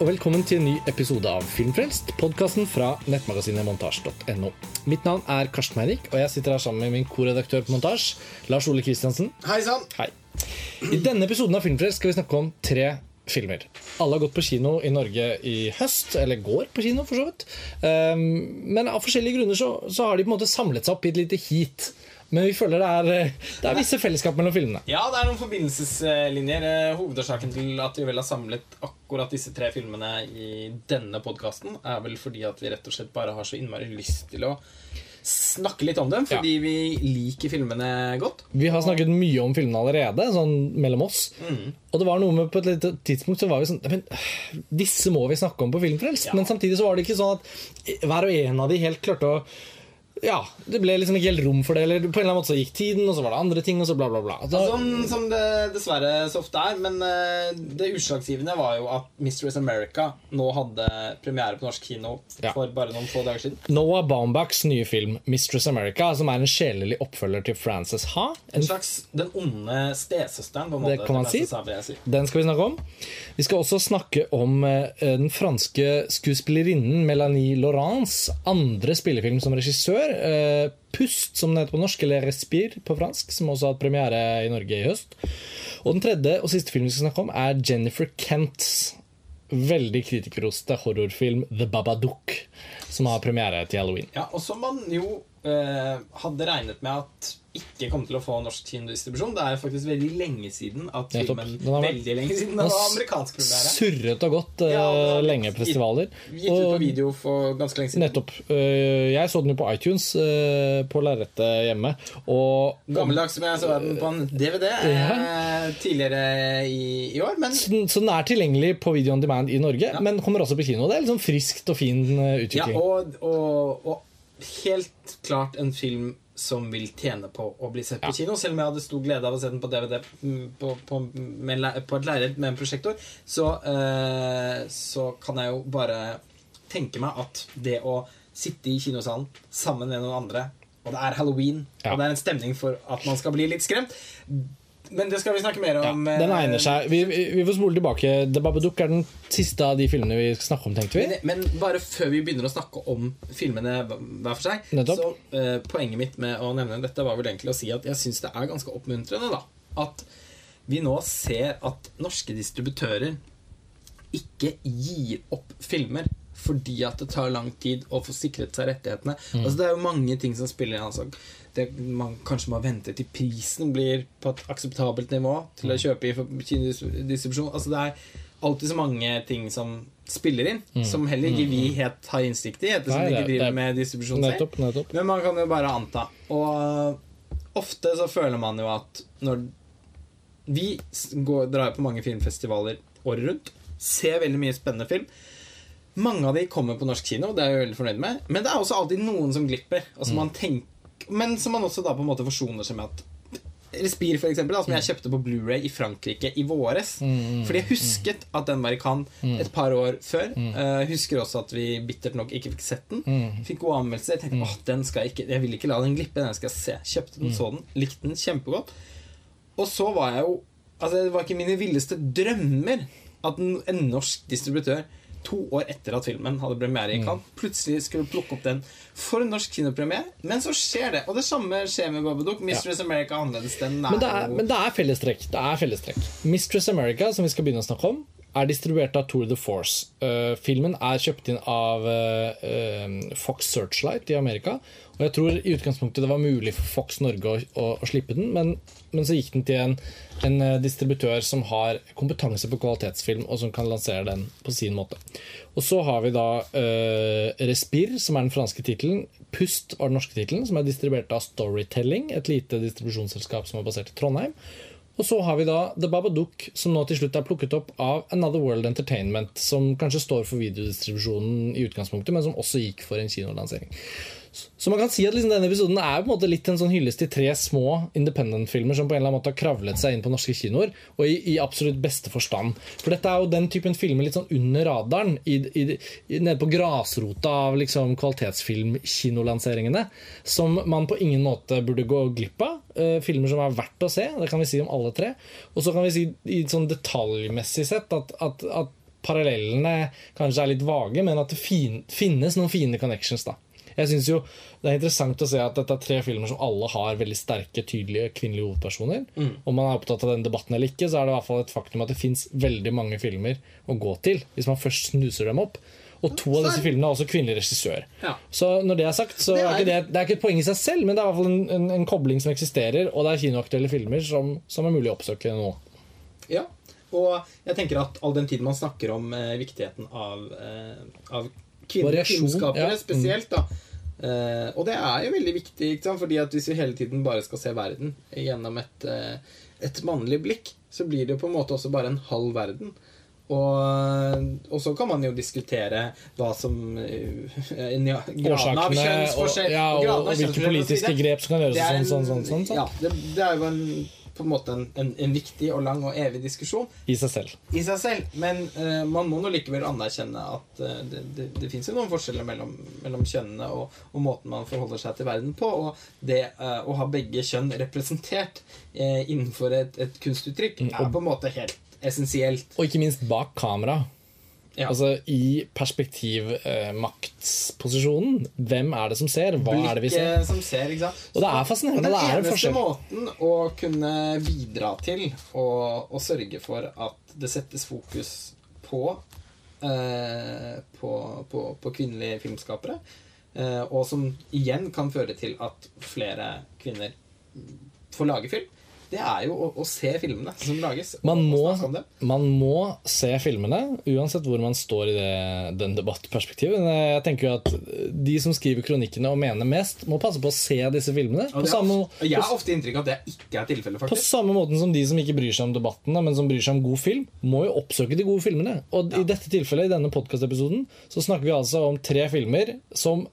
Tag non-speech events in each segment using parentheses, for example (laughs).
og velkommen til en ny episode av Filmfrelst, podkasten fra nettmagasinet montasj.no. Mitt navn er Karsten Meinick, og jeg sitter her sammen med min korredaktør på montasj, Lars Ole Kristiansen. Hei sann! Hei. I denne episoden av Filmfrelst skal vi snakke om tre filmer. Alle har gått på kino i Norge i høst, eller går på kino, for så vidt. Um, men av forskjellige grunner så, så har de på en måte samlet seg opp i et lite heat. Men vi føler det er, det er visse fellesskap mellom filmene. Ja, det er noen forbindelseslinjer. Eh, Hovedårsaken til at vi vel har samlet akkurat disse tre filmene i denne podkasten, er vel fordi at vi rett og slett bare har så innmari lyst til å snakke litt om dem, fordi Ja. vi liker filmene godt. Vi har snakket mye om filmene allerede, sånn mellom oss. Mm. Og det var noe med på et lite tidspunkt så var vi sånn men, Disse må vi snakke om på Filmfrelst. Ja. Men samtidig så var det ikke sånn at hver og en av de helt klarte å Ja, det ble liksom ikke helt rom for det. Eller på en eller annen måte så gikk tiden, og så var det andre ting, og så bla, bla, bla. Så, Som, som det dessverre så ofte er. Men eh, det utslagsgivende var jo at Mistress America nå hadde premiere på norsk kino Ja. for bare noen få dager siden. Noah Baumbachs nye film 'Mistress America', som er en sjelelig oppfølger til Frances Ha. En slags Den onde stesøsteren. på en Det kan man si. Si. Den skal vi snakke om. Vi skal også snakke om eh, den franske skuespillerinnen Melanie Laurence andre spillefilm som regissør. Eh, 'Pust', som den heter på norsk, eller 'Respir' på fransk, som også har hatt premiere i Norge i høst. Og den tredje og siste filmen vi skal snakke om, er Jennifer Kents veldig kritikerroste horrorfilm 'The Babadook', som har premiere til halloween. Ja, og som man jo eh, hadde regnet med at ikke kom til å få norsk kinodistribusjon. Det er faktisk veldig lenge siden at filmen har Veldig lenge siden Den det har var amerikansk premiere. Surret og gått eh, Ja, har lenge festivaler. Gitt ut på video for ganske lenge siden. Nettopp. Øh, Jeg så den jo på iTunes øh, på lerretet hjemme. Og Gammeldags som jeg så den på en DVD eh, tidligere i, i år. Men så så den er tilgjengelig på video on demand i Norge, men kommer også på kino. Det er liksom friskt og fin utvikling. ja, og, og, og helt klart en film som vil tjene på å bli sett på kino. Selv om jeg hadde stor glede av å se den på DVD mm, på, på, med, på et lerret med en prosjektor, så, eh, så kan jeg jo bare tenke meg at det å sitte i kinosalen sammen med noen andre, og det er halloween, Ja. og det er en stemning for at man skal bli litt skremt Men det skal vi snakke mer om. Ja, den egner seg. Vi, vi vi får spole tilbake. The Babadook er den siste av de filmene vi skal snakke om, tenkte vi. Men, men bare før vi begynner å snakke om filmene hver for seg, Nettopp. så uh, poenget mitt med å nevne dette var vel egentlig å si at jeg syns det er ganske oppmuntrende da, at vi nå ser at norske distributører ikke gir opp filmer fordi at det tar lang tid å få sikret seg rettighetene. Mm. Altså Det er jo mange ting som spiller inn. Altså. Det, man kanskje må vente til prisen blir på et akseptabelt nivå til å Mm. kjøpe i distribusjon kinodistribusjon. Altså Det er alltid så mange ting som spiller inn, som heller ikke vi helt har innsikt i, ettersom Mm. Vi ikke driver med distribusjon. Nettopp. nettopp. Men man kan jo bare anta. Og ofte så føler man jo at når Vi går, drar på mange filmfestivaler året rundt, ser veldig mye spennende film. Mange av de kommer på norsk kino, det er jeg veldig fornøyd med. Men det er også alltid noen som glipper. Som man tenker, men som man også da på en måte forsoner seg med at Respir, for eksempel, da, som jeg kjøpte på Blu-ray i Frankrike i våres. Fordi jeg husket at den var i Cannes et par år før. Eh, husker også at vi bittert nok ikke fikk sett den. Fikk god anmeldelse. Jeg tenkte åh, den skal jeg ikke Jeg vil ikke la den glippe. Den skal jeg se. Kjøpte den, så den, likte den kjempegodt. Og så var jeg jo Altså Det var ikke mine villeste drømmer at en, en norsk distributør to år etter at filmen hadde premiere i Cannes, plutselig skulle plukke opp den for en norsk kinopremiere. Men så skjer det. Og det samme skjer med Babadook. Mistress America er annerledes. Den er, Men det er, men det er fellestrekk. Det er fellestrekk. Mistress America, som vi skal begynne å snakke om, er distribuert av Tour de Force. Uh, filmen er kjøpt inn av uh, Fox Searchlight i Amerika. Og jeg tror i utgangspunktet det var mulig for Fox Norge å, å, å slippe den, men, men så gikk den til en, en uh, distributør som har kompetanse på kvalitetsfilm, og som kan lansere den på sin måte. Og så har vi da uh, Respir, som er den franske tittelen. Pust var den norske tittelen, som er distribuert av Storytelling, et lite distribusjonsselskap som er basert i Trondheim. Og så har vi da The Babadook, som nå til slutt er plukket opp av Another World Entertainment, som kanskje står for videodistribusjonen i utgangspunktet, men som også gikk for en kinolansering. Så man kan si at liksom denne episoden er på en måte litt en sånn hyllest til tre små independent-filmer som på en eller annen måte har kravlet seg inn på norske kinoer, og i, i absolutt beste forstand. For dette er jo den typen filmer litt sånn under radaren, i, i, nede på grasrota av liksom kvalitetsfilmkinolanseringene, som man på ingen måte burde gå glipp av. Uh, filmer som er verdt å se, det kan vi si om alle tre. Og så kan vi si i sånn detaljmessig sett at, at, at parallellene kanskje er litt vage, men at det fin finnes noen fine connections. da. Jeg synes jo Det er interessant å se at dette er tre filmer som alle har veldig sterke, tydelige kvinnelige hovedpersoner. Om man er opptatt av den debatten eller ikke, så er det i hvert fall et faktum at det fins veldig mange filmer å gå til hvis man først snuser dem opp. Og to av disse filmene har også kvinnelig regissør. Ja. Så når det er sagt, så Det er ikke det, det er ikke et poeng i seg selv, men det er i hvert fall en, en, en kobling som eksisterer, og det er kinoaktuelle filmer som, som er mulig å oppsøke nå. Ja, og jeg tenker at all den tid man snakker om eh, viktigheten av, eh, av kvinnelige. Mm. spesielt, da. Eh, og det er jo veldig viktig, ikke sant? fordi at hvis vi hele tiden bare skal se verden gjennom et, uh, et mannlig blikk, så blir det jo på en måte også bare en halv verden. Og, og så kan man jo diskutere hva som eh, ja, Graden av kjønnsforskjell og, ja, og og, og hvilke politiske grep som kan gjøres. Sånn, sånn, sånn, sånn, sånn, Ja, det, det er jo en, på en måte en, en, en viktig og lang og evig diskusjon I seg selv. i seg selv. Men uh, man må nå likevel anerkjenne at uh, det, det, det fins jo noen forskjeller mellom, mellom kjønnene og, og måten man forholder seg til verden på. Og det uh, å ha begge kjønn representert innenfor et, et kunstuttrykk Mm, er på en måte helt essensielt. Og ikke minst bak kamera. Ja. Altså I perspektivmaktsposisjonen. hvem er det som ser? Hva er det vi ser? Blikket som ser, ikke sant. Og det er fascinerende, Den det er en eneste forskjell. måten å kunne bidra til å sørge for at det settes fokus på eh, på, på, på kvinnelige filmskapere, eh, og som igjen kan føre til at flere kvinner får lage film, det er jo å, å se filmene som lages. Man må, man må se filmene, uansett hvor man står i det, den debattperspektivet. Jeg tenker jo at De som skriver kronikkene og mener mest, må passe på å se disse filmene. Er samme, jeg har ofte inntrykk av at det ikke er tilfellet, på samme måten som de som ikke bryr seg om debattene, men som bryr seg om god film, må jo oppsøke de gode filmene. Og i dette tilfellet, i denne podkastepisoden, så snakker vi altså om tre filmer som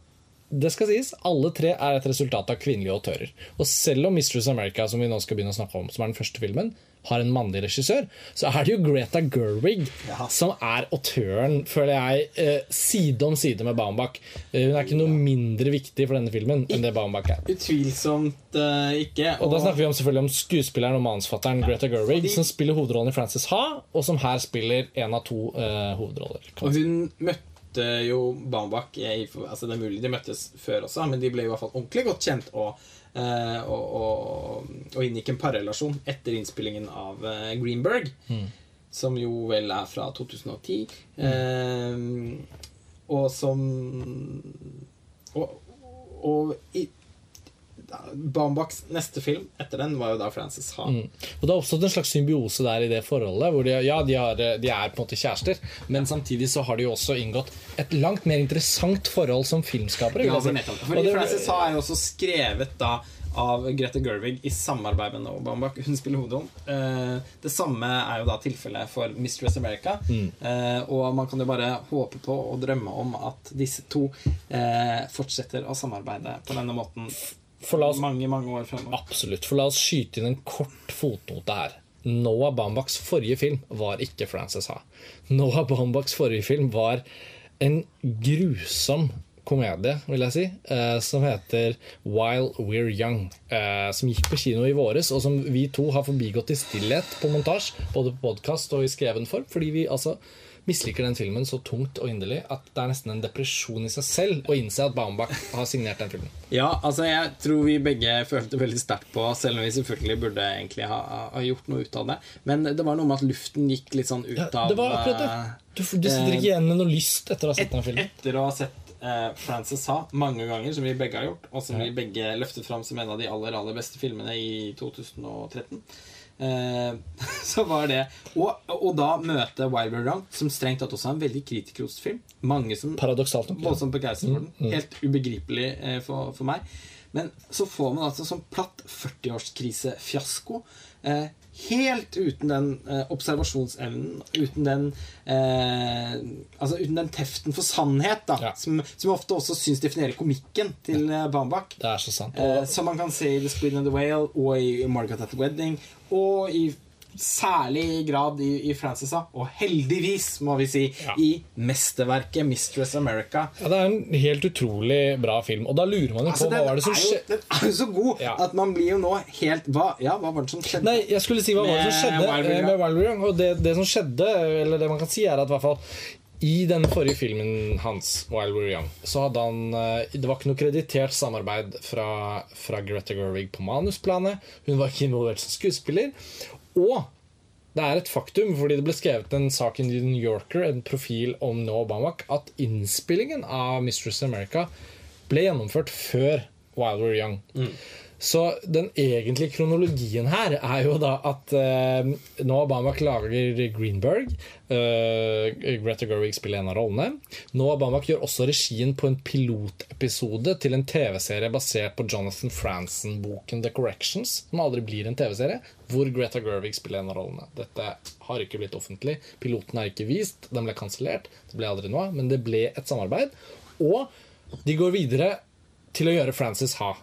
det skal sies, alle tre er et resultat av kvinnelige autører. Og selv om Mistress America, som vi nå skal begynne å snakke om, som er den første filmen, har en mannlig regissør, så er det jo Greta Gerwig Ja. som er autøren, føler jeg, eh, side om side med Baumbach. Eh, hun er ikke noe mindre viktig for denne filmen enn det Baumbach er. Utvilsomt uh, ikke. Og da snakker vi om, selvfølgelig om skuespilleren og manusfatteren Greta Gerwig, de- som spiller hovedrollen i Frances Ha, og som her spiller en av to uh, hovedroller. Og hun møtte jo Baumbach altså Det er mulig de møttes før også, men de ble i hvert fall ordentlig godt kjent og, eh, og, og, og inngikk en parrelasjon etter innspillingen av Greenberg, Greenberg, som jo vel er fra 2010. Eh, og som Og, og i, Baumbachs neste film etter den var jo da Frances Ha. Mm. Og det har oppstått en slags symbiose der i det forholdet. Hvor de, ja, de, har, de er på en måte kjærester, men samtidig så har de jo også inngått et langt mer interessant forhold som filmskapere. Ja, nettopp. Fordi det- Frances Ha er jo også skrevet da av Grete Gerwig i samarbeid med Noah Baumbach. Hun spiller hovedrollen. Eh, det samme er jo da tilfellet for Mistress America. Mm. Eh, og man kan jo bare håpe på og drømme om at disse to eh, fortsetter å samarbeide på denne måten oss mange, mange år fremover. Absolutt. For la oss skyte inn en kort fotnote her. Noah Baumbachs forrige film var ikke Frances Ha. Noah Baumbachs forrige film var en grusom komedie, vil jeg si, eh, som heter While We're Young. Eh, som gikk på kino i våres, og som vi to har forbigått i stillhet på montasje, både på podkast og i skreven form, fordi vi altså misliker den filmen så tungt og inderlig at det er nesten en depresjon i seg selv å innse at Baumbach har signert den filmen. Ja, altså jeg tror vi begge følte veldig sterkt på, selv om vi selvfølgelig burde egentlig ha, ha gjort noe ut av det. Men det var noe med at luften gikk litt sånn ut Ja, av det var akkurat det. eh, Du, du sitter ikke igjen med noe lyst etter å ha sett den filmen. Etter å ha sett eh, Frances Ha mange ganger, som vi begge har gjort, og som vi begge løftet fram som en av de aller aller beste filmene i 2013, eh, (laughs) så var det og, og da møte Wild We're Young, som strengt tatt også er en veldig kritikerrost film. Mange som Paradoksalt nok. voldsomt begeistret for den. Helt ubegripelig eh, for, for meg. Men så får man altså sånn platt 40-årskrise-fiasko. Eh, helt uten den eh, observasjonsevnen, uten den eh, Altså uten den teften for sannhet, da, Ja. som, som jeg ofte også syns definerer komikken til ja. Baumbach. Det er så sant. Eh, som man kan se i The Squid and the Whale og i Margaret at the Wedding og i særlig grad i, i Frances, og heldigvis, må vi si, Ja. i mesterverket 'Mistress America'. Ja, det er en helt utrolig bra film. Og da lurer man jo Altså, på hva var det som er skjedde den er jo så god Ja. at man blir jo nå helt hva, Ja, hva var det som skjedde? Nei, jeg skulle si hva var det som skjedde med, eh, med Wild Young. Og det, det som skjedde, eller det man kan si, er at i hvert fall i den forrige filmen hans, Wild We're Young, så hadde han eh, Det var ikke noe kreditert samarbeid fra, fra Greta Gerwig på manusplanet. Hun var ikke involvert som skuespiller. Og det er et faktum, fordi det ble skrevet en sak i New Yorker, en profil om Noah Bamak at innspillingen av Mistress America ble gjennomført før Wild Were Young. Så den egentlige kronologien her er jo da at eh, nå Obama lager Greenberg. eh, Greta Gerwig spiller en av rollene. Nå Obama gjør også regien på en pilotepisode til en TV-serie basert på Jonathan Franzen-boken The Corrections, som aldri blir en TV-serie, hvor Greta Gerwig spiller en av rollene. Dette har ikke blitt offentlig. Piloten er ikke vist, den ble kansellert. Det ble aldri noe men det ble et samarbeid. Og de går videre til å gjøre Frances ha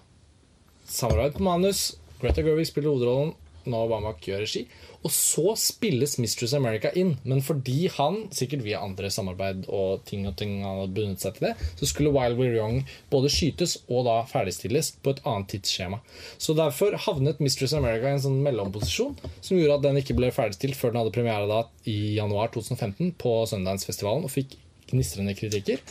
samarbeid på manus. Greta Gerwig spiller hovedrollen. Noah Baumbach gjør regi. Og så spilles Mistress America inn. Men fordi han, sikkert via andre samarbeid og ting og ting han hadde bundet seg til det, så skulle Wild We're Young både skytes og da ferdigstilles på et annet tidsskjema. Så derfor havnet Mistress America i en sånn mellomposisjon som gjorde at den ikke ble ferdigstilt før den hadde premiere da i januar 2015 på Sundance-festivalen og fikk gnistrende kritikker.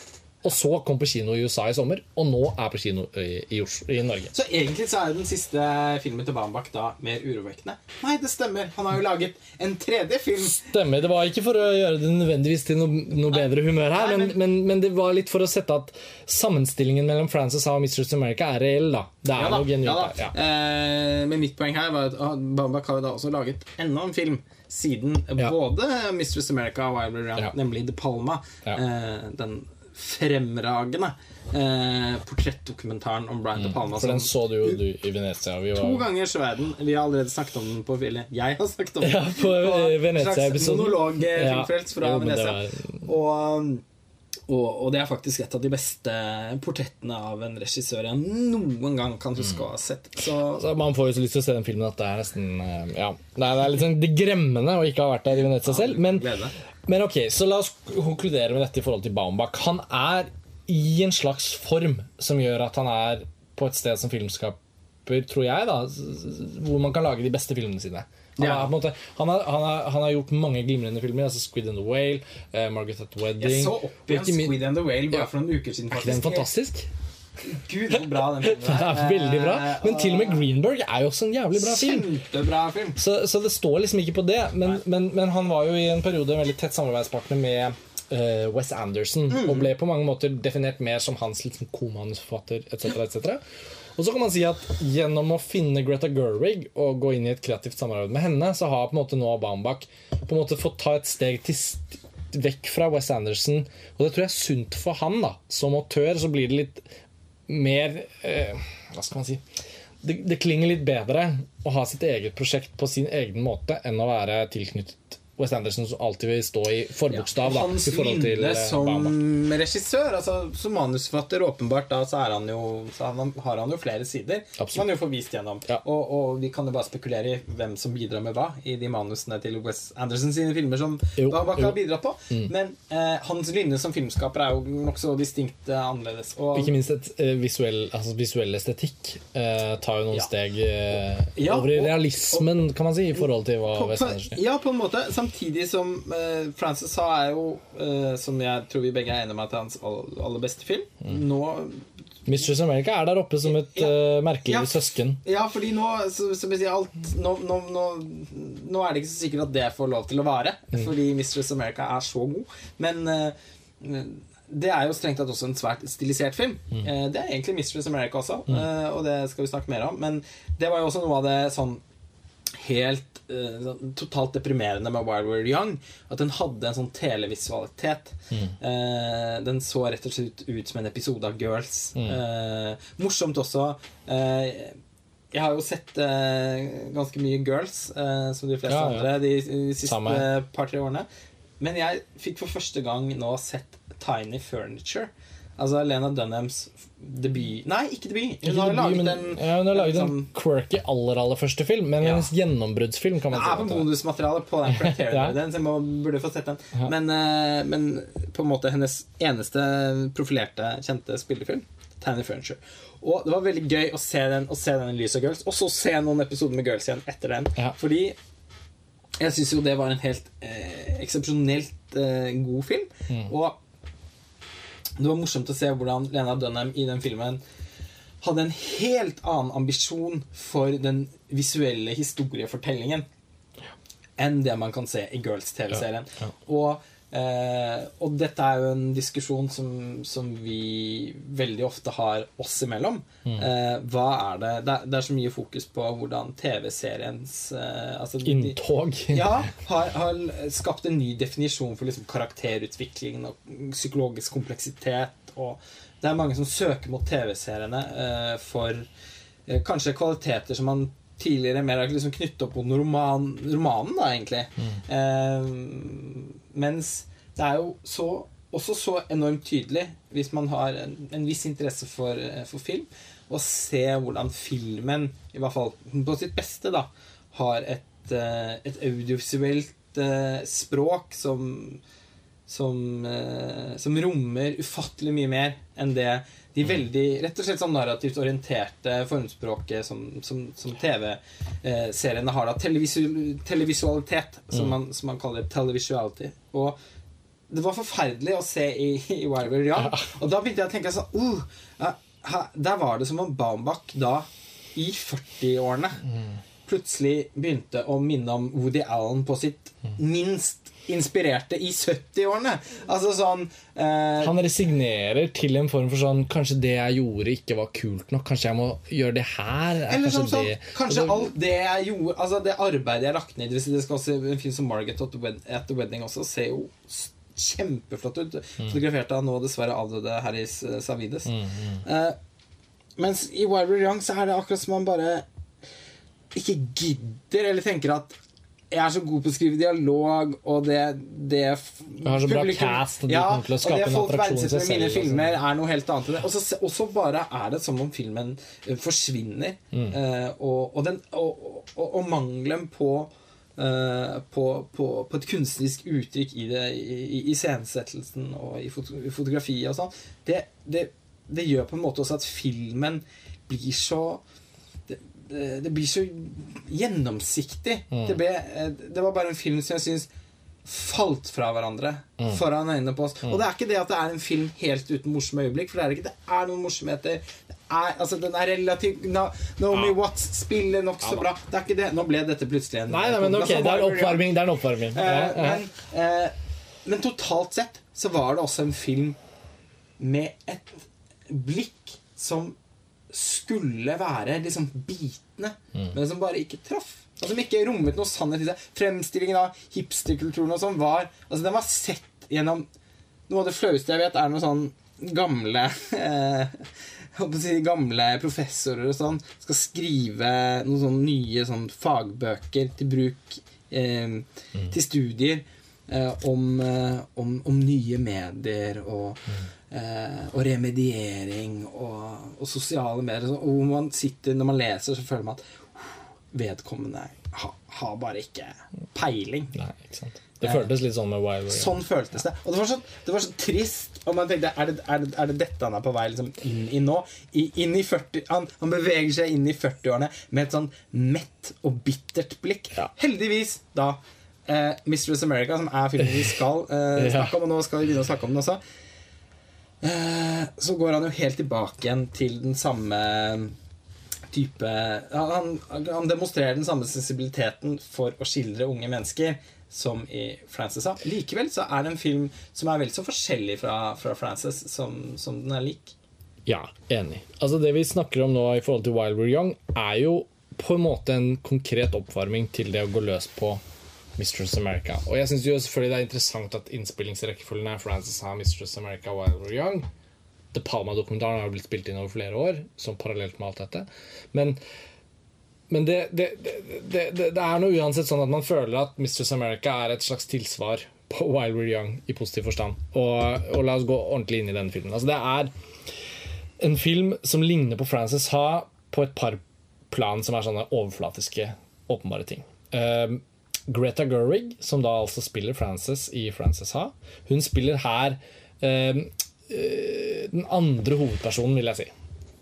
Og så kom på kino i USA i sommer, og nå er på kino i, i, i Norge. Så egentlig så er den siste filmen til Baumbach da mer urovekkende. Nei, det stemmer. Han har jo laget en tredje film. Stemmer. Det var ikke for å gjøre det nødvendigvis til noe, noe bedre humør her, Nei, men, men, men det var litt for å sette at sammenstillingen mellom Frances og Mistress America er reell, da. Det er Ja da, noe genuint ja der. Ja. Eh, men mitt poeng her var at Bambak Baumbach har jo da også laget enda en film siden Ja. både Mistress America og Wild Will Round, Ja. nemlig De Palma. Ja. Eh, den fremragende eh, portrettdokumentaren om Brian De Palma. Mm. For den så du jo du i Venezia. Vi To ganger så er den. Vi har allerede snakket om den på Ville. Jeg har snakket om den. Ja, på, på Venezia-episoden. slags ja, fra Jo, Venezia. var- Og, og, og det er faktisk et av de beste portrettene av en regissør jeg noen gang kan huske å ha sett. Så Altså, man får jo så lyst til å se den filmen at det er nesten eh, Ja, det er, det er litt sånn det gremmende å ikke ha vært der i Venezia selv. Men, men ok, så la oss konkludere med dette i forhold til Baumbach. Han er i en slags form som gjør at han er på et sted som filmskaper, tror jeg, da, hvor man kan lage de beste filmene sine. Han, Ja. er, måte, han, har, han, er, han har gjort mange glimrende filmer. Altså Squid and the Whale, uh, Margaret at Wedding jeg så opp igjen Squid and the Whale bare Ja. for noen uker siden. Faktisk. Er ikke den fantastisk? Gud, hvor bra den filmen (laughs) Den er veldig bra. Men til og med Greenberg er jo også en jævlig bra film. Film. Så, så det står liksom ikke på det. Men, men, men han var jo i en periode en veldig tett samarbeidspartner med uh, Wes Anderson. Og ble på mange måter definert mer som hans liksom, komanusforfatter etc. etc. Og så kan man si at gjennom å finne Greta Gerwig og gå inn i et kreativt samarbeid med henne, så har på en måte nå Baumbach på en måte fått ta et steg til vekk fra Wes Anderson. Og det tror jeg er sunt for han. da Som autør så blir det litt mer eh, Hva skal man si det, det klinger litt bedre å ha sitt eget prosjekt på sin egen måte enn å være tilknyttet Wes Anderson, som alltid vil stå i forbokstav. Ja, Hans vinne eh, som Bamba. regissør, altså som manusforfatter, åpenbart, da så, er han jo, så han, har han jo flere sider. Absolutt. Som han jo får vist gjennom. Ja. Og, og vi kan jo bare spekulere i hvem som bidrar med hva i de manusene til Wes Anderson sine filmer som Jo. Mm. har bidratt på. Men eh, hans lynne som filmskaper er jo nokså distinkt eh, annerledes. Og, Ikke minst et eh, visuell, altså visuell estetikk eh, tar jo noen Ja. steg eh, over i realismen, kan man si, i forhold til hva på, Wes Anderson gjør. ja, på en måte. Samtidig som uh, Francis sa, er jo, uh, som jeg tror vi begge er enige om, at det er hans aller, beste film. Mm. Nå Mistress America er der oppe som et Ja. uh, merkelig Ja. søsken. Ja, fordi nå, så, som jeg sier, alt, nå, nå, nå, er det ikke så sikkert at det får lov til å vare. Mm. Fordi Mistress America er så god. Men eh, det er jo strengt tatt også en svært stilisert film. Mm. Eh, det er egentlig Mistress America også, eh, og det skal vi snakke mer om. Men det var jo også noe av det sånn helt sånn totalt deprimerende med Wild We're Young. At den hadde en sånn televisualitet. Eh, den så rett og slett ut som en episode av Girls. Eh, morsomt også. Jeg har jo sett ganske mye Girls, som de fleste Ja, ja. andre, de, de siste par-tre årene. Men jeg fikk for første gang nå sett Tiny Furniture. Altså Lena Dunhams debut Nei, ikke debut. Hun har laget en ja, hun har laget en sånn- quirky aller aller første film, men Ja. hennes gjennombruddsfilm, kan Det man er på si. bonusmateriale på den karakteren (laughs) Ja. den, må, burde få sett den. Ja. Men, eh, men på en måte hennes eneste profilerte, kjente spillefilm, Tiny Furniture. Og det var veldig gøy å se den, å se den i lys av Girls, og så se noen episoder med Girls igjen etter den. Ja. Fordi jeg syns jo det var en helt eh, eksepsjonelt eh, god film. Mm. Og det var morsomt å se hvordan Lena Dunham i den filmen hadde en helt annen ambisjon for den visuelle historiefortellingen enn det man kan se i Girls-TV-serien. Ja, ja. Og, eh, og dette er jo en diskusjon som, som vi veldig ofte har oss imellom. Mm. Eh, hva er det? det det er så mye fokus på hvordan TV-seriens eh, altså, Inntog. ja, har, har skapt en ny definisjon for liksom karakterutvikling og psykologisk kompleksitet. Og det er mange som søker mot TV-seriene eh, for eh, kanskje kvaliteter som man tidligere mer har liksom knyttet opp mot roman, romanen, da, egentlig. Eh, mens det er jo så, også så enormt tydelig, hvis man har en, en viss interesse for, eh, for film, å se hvordan filmen, i hvert fall på sitt beste, da, har et, eh, et audiovisuelt eh, språk som som, som rommer ufattelig mye mer enn det de veldig rett og slett sånn narrativt orienterte formspråket som, som, som TV-seriene har. da Televisu Televisualitet, som, man, som man kaller. Televisuality. Og det var forferdelig å se i, i Wild Wild Young. Og da begynte jeg å tenke sånn uh, Der var det som om Baumbach da, i 40-årene, plutselig begynte å minne om Woody Allen på sitt minst inspirerte i 70-årene. Altså sånn eh, Han resignerer til en form for sånn Kanskje det jeg gjorde, ikke var kult nok. Kanskje jeg må gjøre det her. er Eller sånn, kanskje sånn, det- kanskje da... alt det jeg gjorde Altså det arbeidet jeg lagt ned det skal også En film som Margaret at the, Wedding også ser jo kjempeflott ut. Fotografert av nå dessverre avdøde Harris Savides. Eh, mens i Wild Wild Young så er det akkurat som man bare ikke gidder, eller tenker at jeg er så god på å skrive dialog, og det, det Du har så bra cast, og du kommer til å skape en attraksjon til seg med mine filmer, er noe helt annet. enn det. Og så bare er det som om filmen eh, forsvinner. Mm. Uh, og, og, den, og, og, mangelen på uh, på, på, på et kunstnerisk uttrykk i det iscenesettelsen og i, foto, i fotografiet og sånn, det, det, det gjør på en måte også at filmen blir så det, det, blir så gjennomsiktig. Det, ble, eh, det var bare en film som jeg syns falt fra hverandre foran øynene på oss. Og det er ikke det at det er en film helt uten morsomme øyeblikk, for det er ikke. Det er noen morsomheter. Det er, altså, den er relativt Na Naomi Ja. Watts spiller nokså bra. Det er ikke det. Nå ble dette plutselig en Nei, nei, men ok, det er en oppvarming. Det er en oppvarming. Ja, Eh, ja. men, eh, men totalt sett så var det også en film med et blikk som skulle være liksom bitende, Mm. men som bare ikke traff. Og som ikke rommet noe sannhet i seg. Fremstillingen av hipsterkulturen og sånn var Altså, den var sett gjennom Noe av det flaueste jeg vet, er noen sånn gamle (laughs) eh, si Gamle professorer og sånn skal skrive noen sånne nye sånn fagbøker til bruk eh, til studier eh, om, eh, om, om nye medier og, eh, og remediering og, og sosiale medier. Og hvor man sitter når man leser, så føler man at vedkommende ha, har bare ikke peiling. Nei, ikke sant. Det føltes litt sånn med Wild Wild. Sånn føltes det. Og det var så, det var så trist. Og man tenkte er det, er, det, er det dette han er på vei liksom, inn i nå? I, inn i 40, han, han beveger seg inn i 40-årene med et sånn mett og bittert blikk. Ja. Heldigvis, da. Eh, Mistress America, som er filmen vi skal eh, (laughs) snakke om, og nå skal vi begynne å snakke om den også. Eh, så går han jo helt tilbake igjen til den samme type han, han demonstrerer den samme sensibiliteten for å skildre unge mennesker som i Frances. Likevel så er det en film som er vel så forskjellig fra, fra Frances som, som den er lik. Ja, enig. Altså Det vi snakker om nå i forhold til Wild We're Young, er jo på en måte en konkret oppvarming til det å gå løs på Mistress America. Og jeg syns selvfølgelig det er interessant at innspillingsrekkefølgen er Frances har Mistress America, while We're Young. The Palma-dokumentaren har blitt spilt inn over flere år, som parallelt med alt dette. Men, men det, det, det, det, er nå uansett sånn at man føler at Mistress America er et slags tilsvar på While We're Young i positiv forstand. Og, og la oss gå ordentlig inn i denne filmen. Altså, det er en film som ligner på Frances Ha på et par plan som er sånne overflatiske, åpenbare ting. Um, Greta Gerwig, som da altså spiller Frances i Frances Ha, hun spiller her um, uh, den andre hovedpersonen, vil jeg si.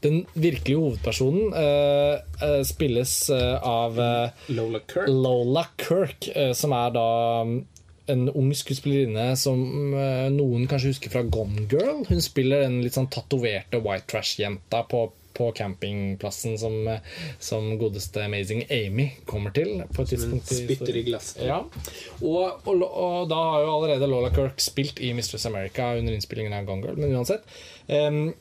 Den virkelige hovedpersonen uh, uh, spilles av Lola Kirk. Lola Kirk, som er da um, en ung skuespillerinne som noen kanskje husker fra Gone Girl. Hun spiller den litt sånn tatoverte white trash-jenta på på campingplassen som, som, godeste Amazing Amy kommer til. På et tidspunkt Spytter i glass. Ja. Og, og, og, da har jo allerede Lola Kirk spilt i Mistress America under innspillingen av Gone Girl, men uansett. Um,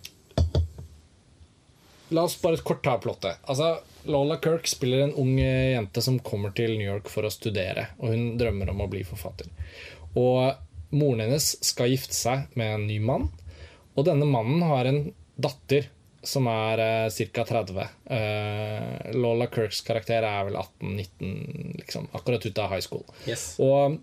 la oss bare kort ta plottet. Altså, Lola Kirk spiller en ung jente som kommer til New York for å studere, og hun drømmer om å bli forfatter. Og moren hennes skal gifte seg med en ny mann, og denne mannen har en datter som er uh, ca. 30. Uh, Lola Kirks karakter er vel 18-19, liksom, akkurat ute av high school. Yes. Og,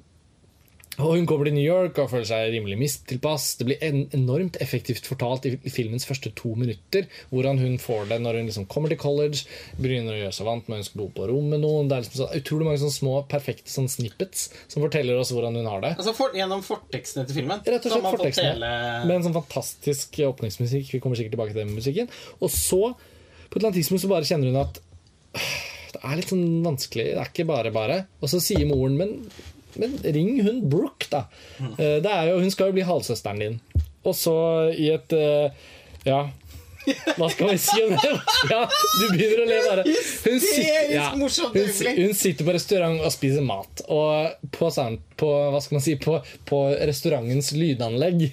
og hun kommer til New York og føler seg rimelig mistilpass. Det blir en, enormt effektivt fortalt i, filmens første to minutter hvordan hun får det når hun liksom kommer til college, begynner å gjøre seg vant med å skal bo på rom med noen. Det er liksom så, utrolig mange sånne små, perfekte sånne snippets som forteller oss hvordan hun har det. Altså for, Gjennom fortekstene til filmen? Rett og slett fortekstene. Hele... Med en sånn fantastisk åpningsmusikk. Vi kommer sikkert tilbake til den musikken. Og så, på et eller annet tidspunkt, så bare kjenner hun at det er litt sånn vanskelig. Det er ikke bare bare. Og så sier moren men men ring hun Brooke, da. Mm. det er jo, hun skal jo bli halvsøsteren din. Og så i et eh, Ja. Hva skal vi si om det? Ja, du begynner å le bare. Hun sitter, ja, hun, hun sitter på restaurant og spiser mat. Og på, på hva skal man si, på, på restaurantens lydanlegg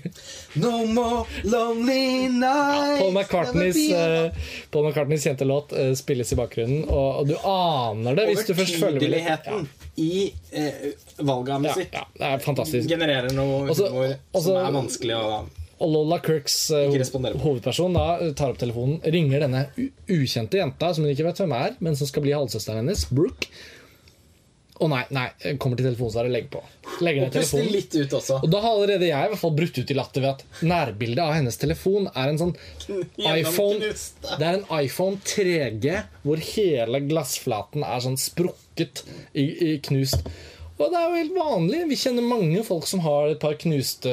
No more lonely nights ja, Paul, McCartneys, uh, Paul McCartneys kjente låt uh, spilles i bakgrunnen, og, og, du aner det hvis du først følger med. Ja. i uh, valget av musikk ja, det er fantastisk. genererer noe humor som er vanskelig å og Lola Kirks uh, hovedperson da tar opp telefonen, ringer denne ukjente jenta som hun ikke vet hvem er, men som skal bli halvsøsteren hennes, Brooke. Å nei, nei, kommer til telefonsvaret, legger på. Legger og telefonen. Litt ut også. Og da har allerede jeg i hvert fall brutt ut i latter ved at nærbildet av hennes telefon er en sånn (laughs) iPhone Det er en iPhone 3G hvor hele glassflaten er sånn sprukket i, i knust. Og det er jo helt vanlig. Vi kjenner mange folk som har et par knuste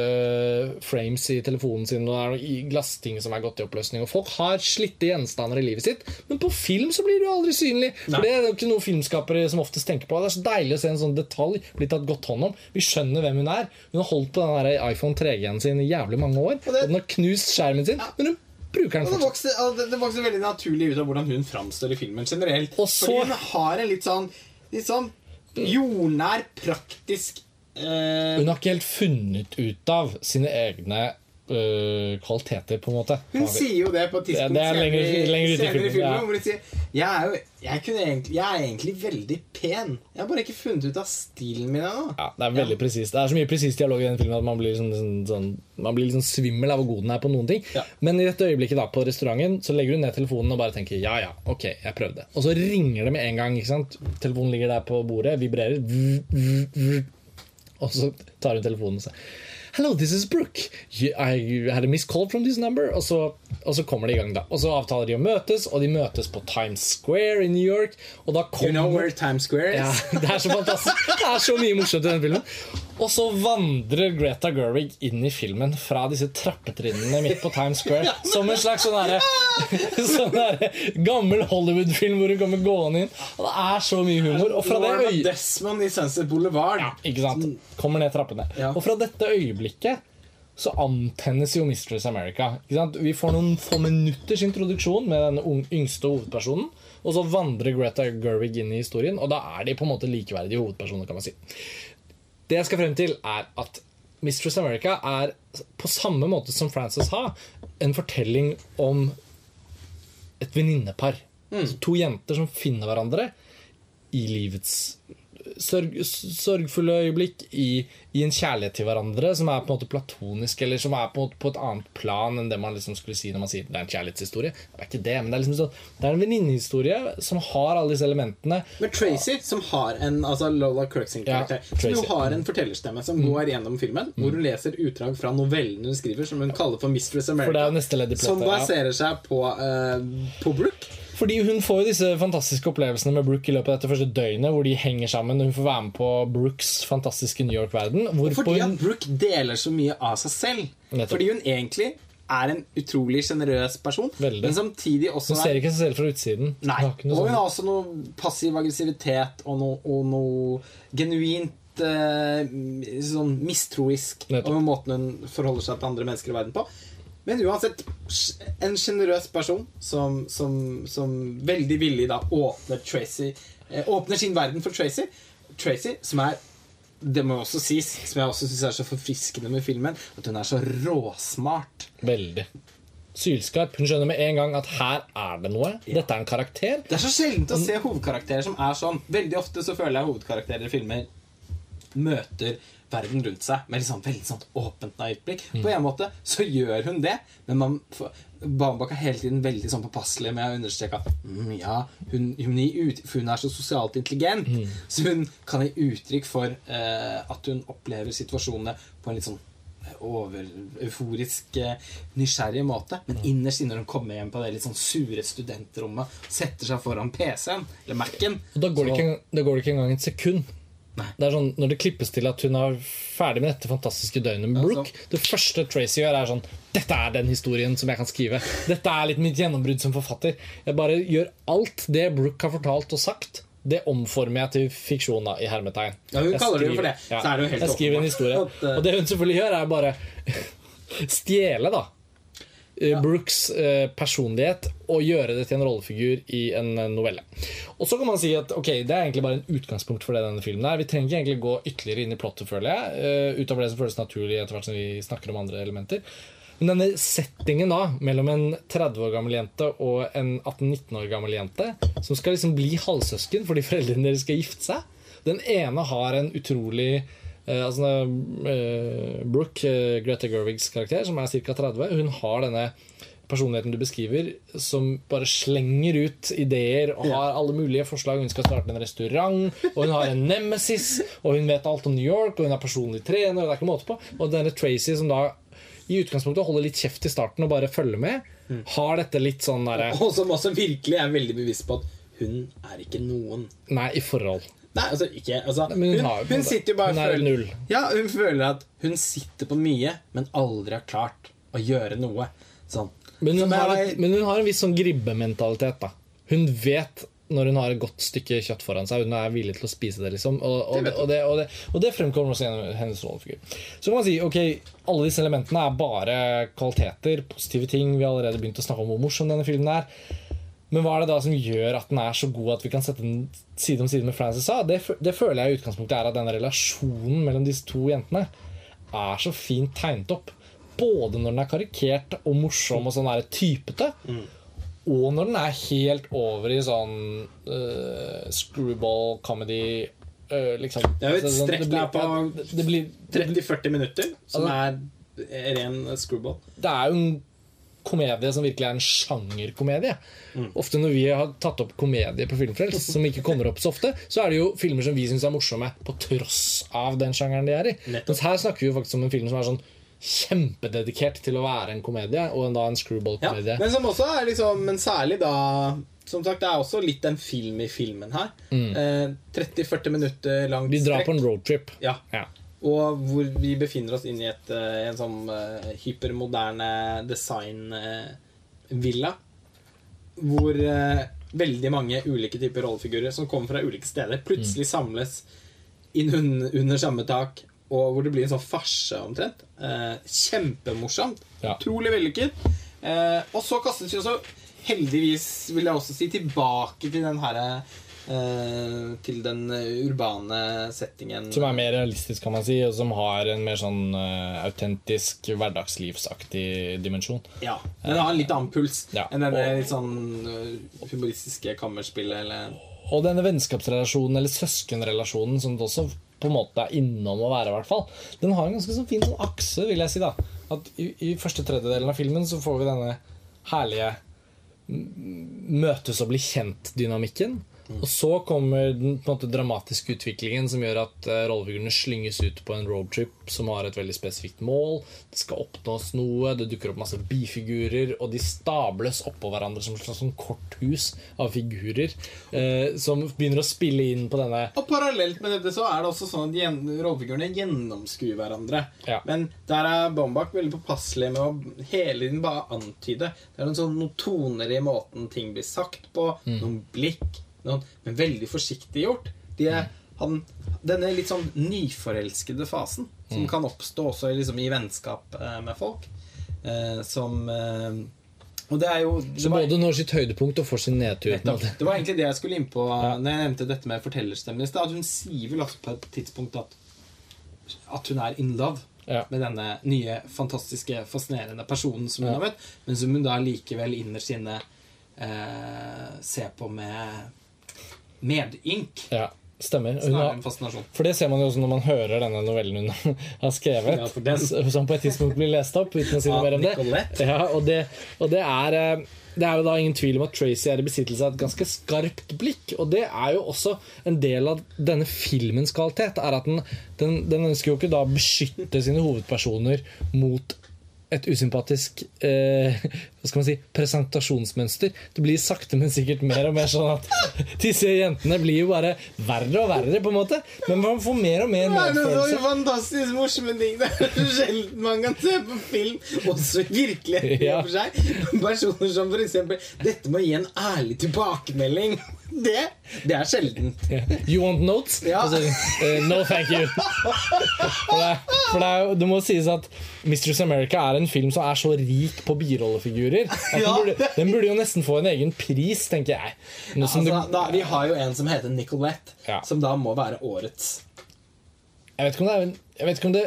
frames i telefonen sin, og det er noen glassting som er gått i oppløsning. Og folk har slitte gjenstander i livet sitt, men på film så blir det jo aldri synlig. For det er jo ikke noe filmskapere som oftest tenker på. Det er så deilig å se en sånn detalj bli tatt godt hånd om. Vi skjønner hvem hun er. Hun har holdt på den der iPhone 3G-en sin i jævlig mange år, og, den har knust skjermen sin. men hun bruker den fortsatt. Det vokser, det vokser veldig naturlig ut av hvordan hun framstår i filmen generelt. Og så, Fordi hun har en litt sånn, litt sånn jordnær, praktisk eh... Hun har ikke helt funnet ut av sine egne kvaliteter, på en måte. Hun sier jo det på et tidspunkt det, det lenger, lenger senere i filmen. Ja. Hvor hun sier jeg er, jo, jeg, egentlig, jeg er egentlig veldig pen. Jeg har bare ikke funnet ut av stilen min ennå. Ja, det er veldig ja. presist. Det er så mye presis dialog i den filmen at man blir, sånn, sånn, sånn, man blir sånn svimmel av hvor god den er på noen ting. Ja. Men i dette øyeblikket da, på restauranten så legger hun ned telefonen og bare tenker ja, ja, ok, jeg prøvde. Og så ringer det med en gang. ikke sant? Telefonen ligger der på bordet, vibrerer. Og så tar hun telefonen og sier Hello, this is Brooke. I had a missed call from this number. Og så, og så, kommer de i gang, da. Og så avtaler de å møtes, og de møtes på Times Square i New York. Og da kommer, you know where Times Square is? Ja, det er så fantastisk. Det er så mye morsomt i den filmen. Og så vandrer Greta Gerwig inn i filmen fra disse trappetrinnene midt på Times Square. Som en slags sånn derre sånn der gammel Hollywood-film hvor hun kommer gående inn. Og det er så mye humor. Og fra det øyeblikket Desmond i Sunset Boulevard. Ja, ikke sant? Kommer ned trappene. Og fra dette øyeblikket så antennes jo Mistress America. Vi får noen få minutters introduksjon med den yngste hovedpersonen. Og så vandrer Greta Gerwig inn i historien, og da er de på en måte likeverdige hovedpersoner. kan man si det jeg skal frem til, er at Mistress America er på samme måte som Frances Ha en fortelling om et venninnepar. Mm. To jenter som finner hverandre i livets sørg, sorgfulle øyeblikk, i, i en kjærlighet til hverandre som er på en måte platonisk, eller som er på, på et annet plan enn det man liksom skulle si når man sier det er en kjærlighetshistorie. Det er ikke det, men det er liksom sånn Det er en venninnehistorie som har alle disse elementene. Men Tracy, som har en altså Lola Kirkson-karakter, Ja, som jo Mm. har en fortellerstemme som går gjennom filmen, hvor hun leser utdrag fra novellen hun skriver, som hun kaller for Mistress For det America, er i som baserer seg på, uh, på Brooke. Fordi hun får jo disse fantastiske opplevelsene med Brooke i løpet av dette første døgnet, hvor de henger sammen. Hun får være med på Brooks fantastiske New York-verden. Fordi hun- at Brooke deler så mye av seg selv. Nettopp. Fordi hun egentlig er en utrolig sjenerøs person, Veldig. men samtidig også Hun ser ikke seg selv fra utsiden. Nei. Og hun sånn- har også noe passiv aggressivitet og noe, og noe genuint eh, sånn mistroisk Nettopp. over måten hun forholder seg til andre mennesker i verden på. Men uansett, en sjenerøs person som, som, som veldig villig da åpner Tracy eh, Åpner sin verden for Tracy. Tracy, som er det må også sies, som jeg også syns er så forfriskende med filmen, at hun er så råsmart. Veldig. Sylskarp. Hun skjønner med en gang at her er det noe. Dette er en karakter. Det er så sjeldent å se hovedkarakterer som er sånn. Veldig ofte så føler jeg hovedkarakterer i filmer møter verden rundt seg med liksom veldig sånn åpent naivt blikk. På en måte så gjør hun det, men man Bambak er hele tiden veldig sånn påpasselig med å understreke at mm, ja, hun, hun, ut, hun er så sosialt intelligent, så hun kan gi uttrykk for eh, at hun opplever situasjonene på en litt sånn over euforisk eh, nysgjerrig måte. Men innerst inne når hun kommer hjem på det litt sånn sure studentrommet, setter seg foran PC-en eller Mac-en da går det ikke, det går ikke engang et sekund. Nei. Det er sånn, Når det klippes til at hun er ferdig med dette fantastiske døgnet med Brooke Det første Tracy gjør, er sånn Dette er den historien som jeg kan skrive. Dette er litt mitt gjennombrudd som forfatter. Jeg bare gjør alt det Brooke har fortalt og sagt. Det omformer jeg til fiksjon, da, i hermetegn. Ja, hun Jeg kaller det jo for det. Så er det jo helt Jeg skriver en historie. eh, Og det hun selvfølgelig gjør, er bare (laughs) stjele, da. Eh, Brooks eh, personlighet og gjøre det til en rollefigur i en eh, novelle. Og så kan man si at ok, det er egentlig bare en utgangspunkt for det denne filmen er. Vi trenger ikke egentlig gå ytterligere inn i plottet, føler jeg. utover det som føles naturlig etter hvert som vi snakker om andre elementer. Men denne settingen da, mellom en 30 år gammel jente og en 18-19 år gammel jente, som skal liksom bli halvsøsken fordi foreldrene deres skal gifte seg Den ene har en utrolig eh, altså, eh, Brooke, eh, Greta Gerwigs karakter, som er ca. 30, hun har denne personligheten du beskriver, som bare slenger ut ideer og har alle mulige forslag. Hun skal starte en restaurant, og hun har en nemesis, og hun vet alt om New York, og hun er personlig trener, og det er ikke måte på. Og denne Tracy, som da i utgangspunktet holder litt kjeft i starten og bare følger med, har dette litt sånn derre Og som også virkelig er veldig bevisst på at hun er ikke noen. Nei, i forhold. Nei, altså ikke altså, Nei, hun hun, hun, sitter jo bare hun er føler null. Ja, hun føler at hun sitter på mye, men aldri har klart å gjøre noe. Sånn. Men hun, har, et, men hun har en viss sånn gribbementalitet. da Hun vet når hun har et godt stykke kjøtt foran seg. Hun er villig til å spise det. liksom Og, og, Det og, det, og, det, det fremkommer også gjennom hennes rollefigur. Så kan man si ok, alle disse elementene er bare kvaliteter, positive ting. Vi har allerede begynt å snakke om hvor morsom denne filmen er. Men hva er det da som gjør at den er så god at vi kan sette den side om side med Frances A? Det, det føler jeg i utgangspunktet er at denne relasjonen mellom disse to jentene er så fint tegnet opp. Både når den er karikert og morsom og sånn der typete, og når den er helt over i sånn uh, screwball comedy uh, liksom. Det er jo et Altså, sånn- strekk der på det, det, blir, det, 30-40 minutter, som Altså- er ren screwball. det er jo en komedie som virkelig er en sjangerkomedie. Ofte når vi har tatt opp komedie på Filmfrelst, (laughs) som ikke kommer opp så ofte, så er det jo filmer som vi syns er morsomme på tross av den sjangeren de er i. Nettopp. Mens her snakker vi jo faktisk om en film som er sånn kjempededikert til å være en komedie, og en- da en screwball-komedie. men som også er liksom Men særlig da Som sagt, det er også litt en film i filmen her. Eh, 30-40 minutter langt strekk. Vi drar på en roadtrip. Ja. Ja. Og hvor vi befinner oss inne i et, eh, en sånn eh, hypermoderne design-villa. hvor eh, veldig mange ulike typer rollefigurer som kommer fra ulike steder, plutselig samles inn un under samme tak, og hvor det blir en sånn farse omtrent. Eh, kjempemorsomt. Ja. Utrolig vellykket. Eh, og så kastes vi også, heldigvis vil jeg også si, tilbake til den herre Til den eh, urbane settingen. Som er mer realistisk, kan man si, og som har en mer sånn uh, autentisk, hverdagslivsaktig dimensjon. Ja, men det har en litt annen puls Ja, enn det og- litt sånn humoristiske kammerspillet eller og denne vennskapsrelasjonen, eller søskenrelasjonen, som det også på en måte er innom å være, i hvert fall, den har en ganske sånn fin sånn akse, vil jeg si. da At i, i første tredjedelen av filmen så får vi denne herlige møtes og bli kjent-dynamikken. Og så kommer den på en måte dramatiske utviklingen som gjør at uh, rollefigurene slynges ut på en roadtrip som har et veldig spesifikt mål. Det skal oppnås noe, det dukker opp masse bifigurer, og de stables oppå hverandre som et slags sånn korthus av figurer uh, som begynner å spille inn på denne Og parallelt med dette så er det også sånn at rollefigurene gjennomskuer hverandre. Ja. Men der er Bombach veldig påpasselig med å hele tiden bare antyde. Det er noen, sånn, noen toner i måten ting blir sagt på, noen blikk, men veldig forsiktig gjort. De er, han, denne litt sånn nyforelskede fasen, som kan oppstå også liksom, i vennskap eh, med folk, eh, som eh, Og det er jo det Så både når sitt høydepunkt og får sin nedtur. Det var egentlig det jeg skulle inn på Når jeg nevnte dette med fortellerstemmen i stad. Hun sier vel også på et tidspunkt at At hun er in love Ja. med denne nye, fantastiske, fascinerende personen som hun Ja. har møtt, men som hun da likevel innerst inne eh, ser på med medynk. Ja, stemmer. Har. For det ser man jo også når man hører denne novellen hun (laughs) har skrevet. Ja, (laughs) Som på et tidspunkt blir lest opp, uten å si noe mer om det. Ja, og det, og det er eh, det er jo da ingen tvil om at Tracy er i besittelse av et ganske skarpt blikk. Og det er jo også en del av denne filmens kvalitet. er at Den, den, den ønsker jo ikke da beskytte sine hovedpersoner mot et usympatisk eh, hva skal man si, presentasjonsmønster. Det blir sakte, men sikkert mer og mer sånn at disse jentene blir jo bare verre og verre, på en måte. Men man får mer og mer Det er noen medfølelse. fantastisk morsomme ting. Det er sjelden man kan se på film, også virkelig, Ja. for seg. Personer som eksempel 'Dette må gi en ærlig tilbakemelding'. Det, det er sjelden. You want notes? Ja. Altså, uh, no, thank you. For, det, for det, er, det må sies at Mistress America er en film som er så rik på birollefigurer. Den, Ja. burde, den burde jo nesten få en egen pris, tenker jeg. Ja, Altså, du, da, vi har jo en som heter Nicolette, som da må være årets. jeg vet ikke om det er Jeg vet ikke om det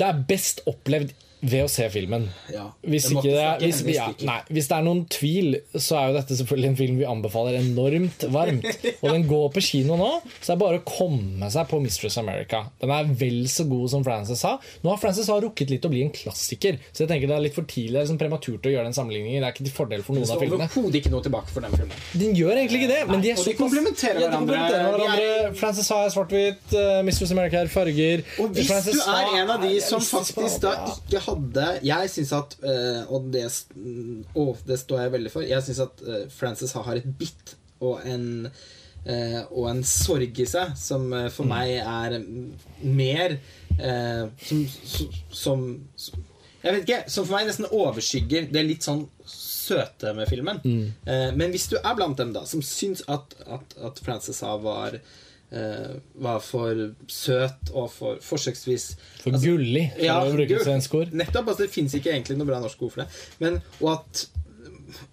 Det er best opplevd ved å se filmen. Ja, Hvis, det det er, hvis, ja, nei, hvis det er noen tvil, så er jo dette selvfølgelig en film vi anbefaler enormt varmt. (laughs) Og den går på kino nå, så det er bare å komme seg på Mistress America. Den er vel så god som Frances sa. Nå har Frances ha rukket litt å bli en klassiker, så jeg tenker det er litt for tidlig det er liksom prematurt å gjøre den sammenligningen. Det er ikke til fordel for noen av filmene. overhodet ikke noe tilbake for den filmen. Den gjør egentlig ikke det, men de er og de Ja, hverandre. Frances Ha er svart-hvitt, uh, Mistress America er farger. Og hvis Frances du er en av de som faktisk da ikke ikke hadde Jeg syns at eh, Og det, s- mm, det står jeg veldig for. Jeg syns at eh, Frances har et bitt og en eh, og en sorg i seg som for for meg er mm, mer som, som, som Jeg vet ikke. Som for meg nesten overskygger det litt sånn søte med filmen. Mm. men hvis du er blant dem da som syns at, at, at Frances Ha var eh, var for søt og for forsøksvis For gullig, for Ja, å bruke svensk ord. Nettopp. altså Det fins ikke egentlig noe bra norsk ord for det. Men, og at,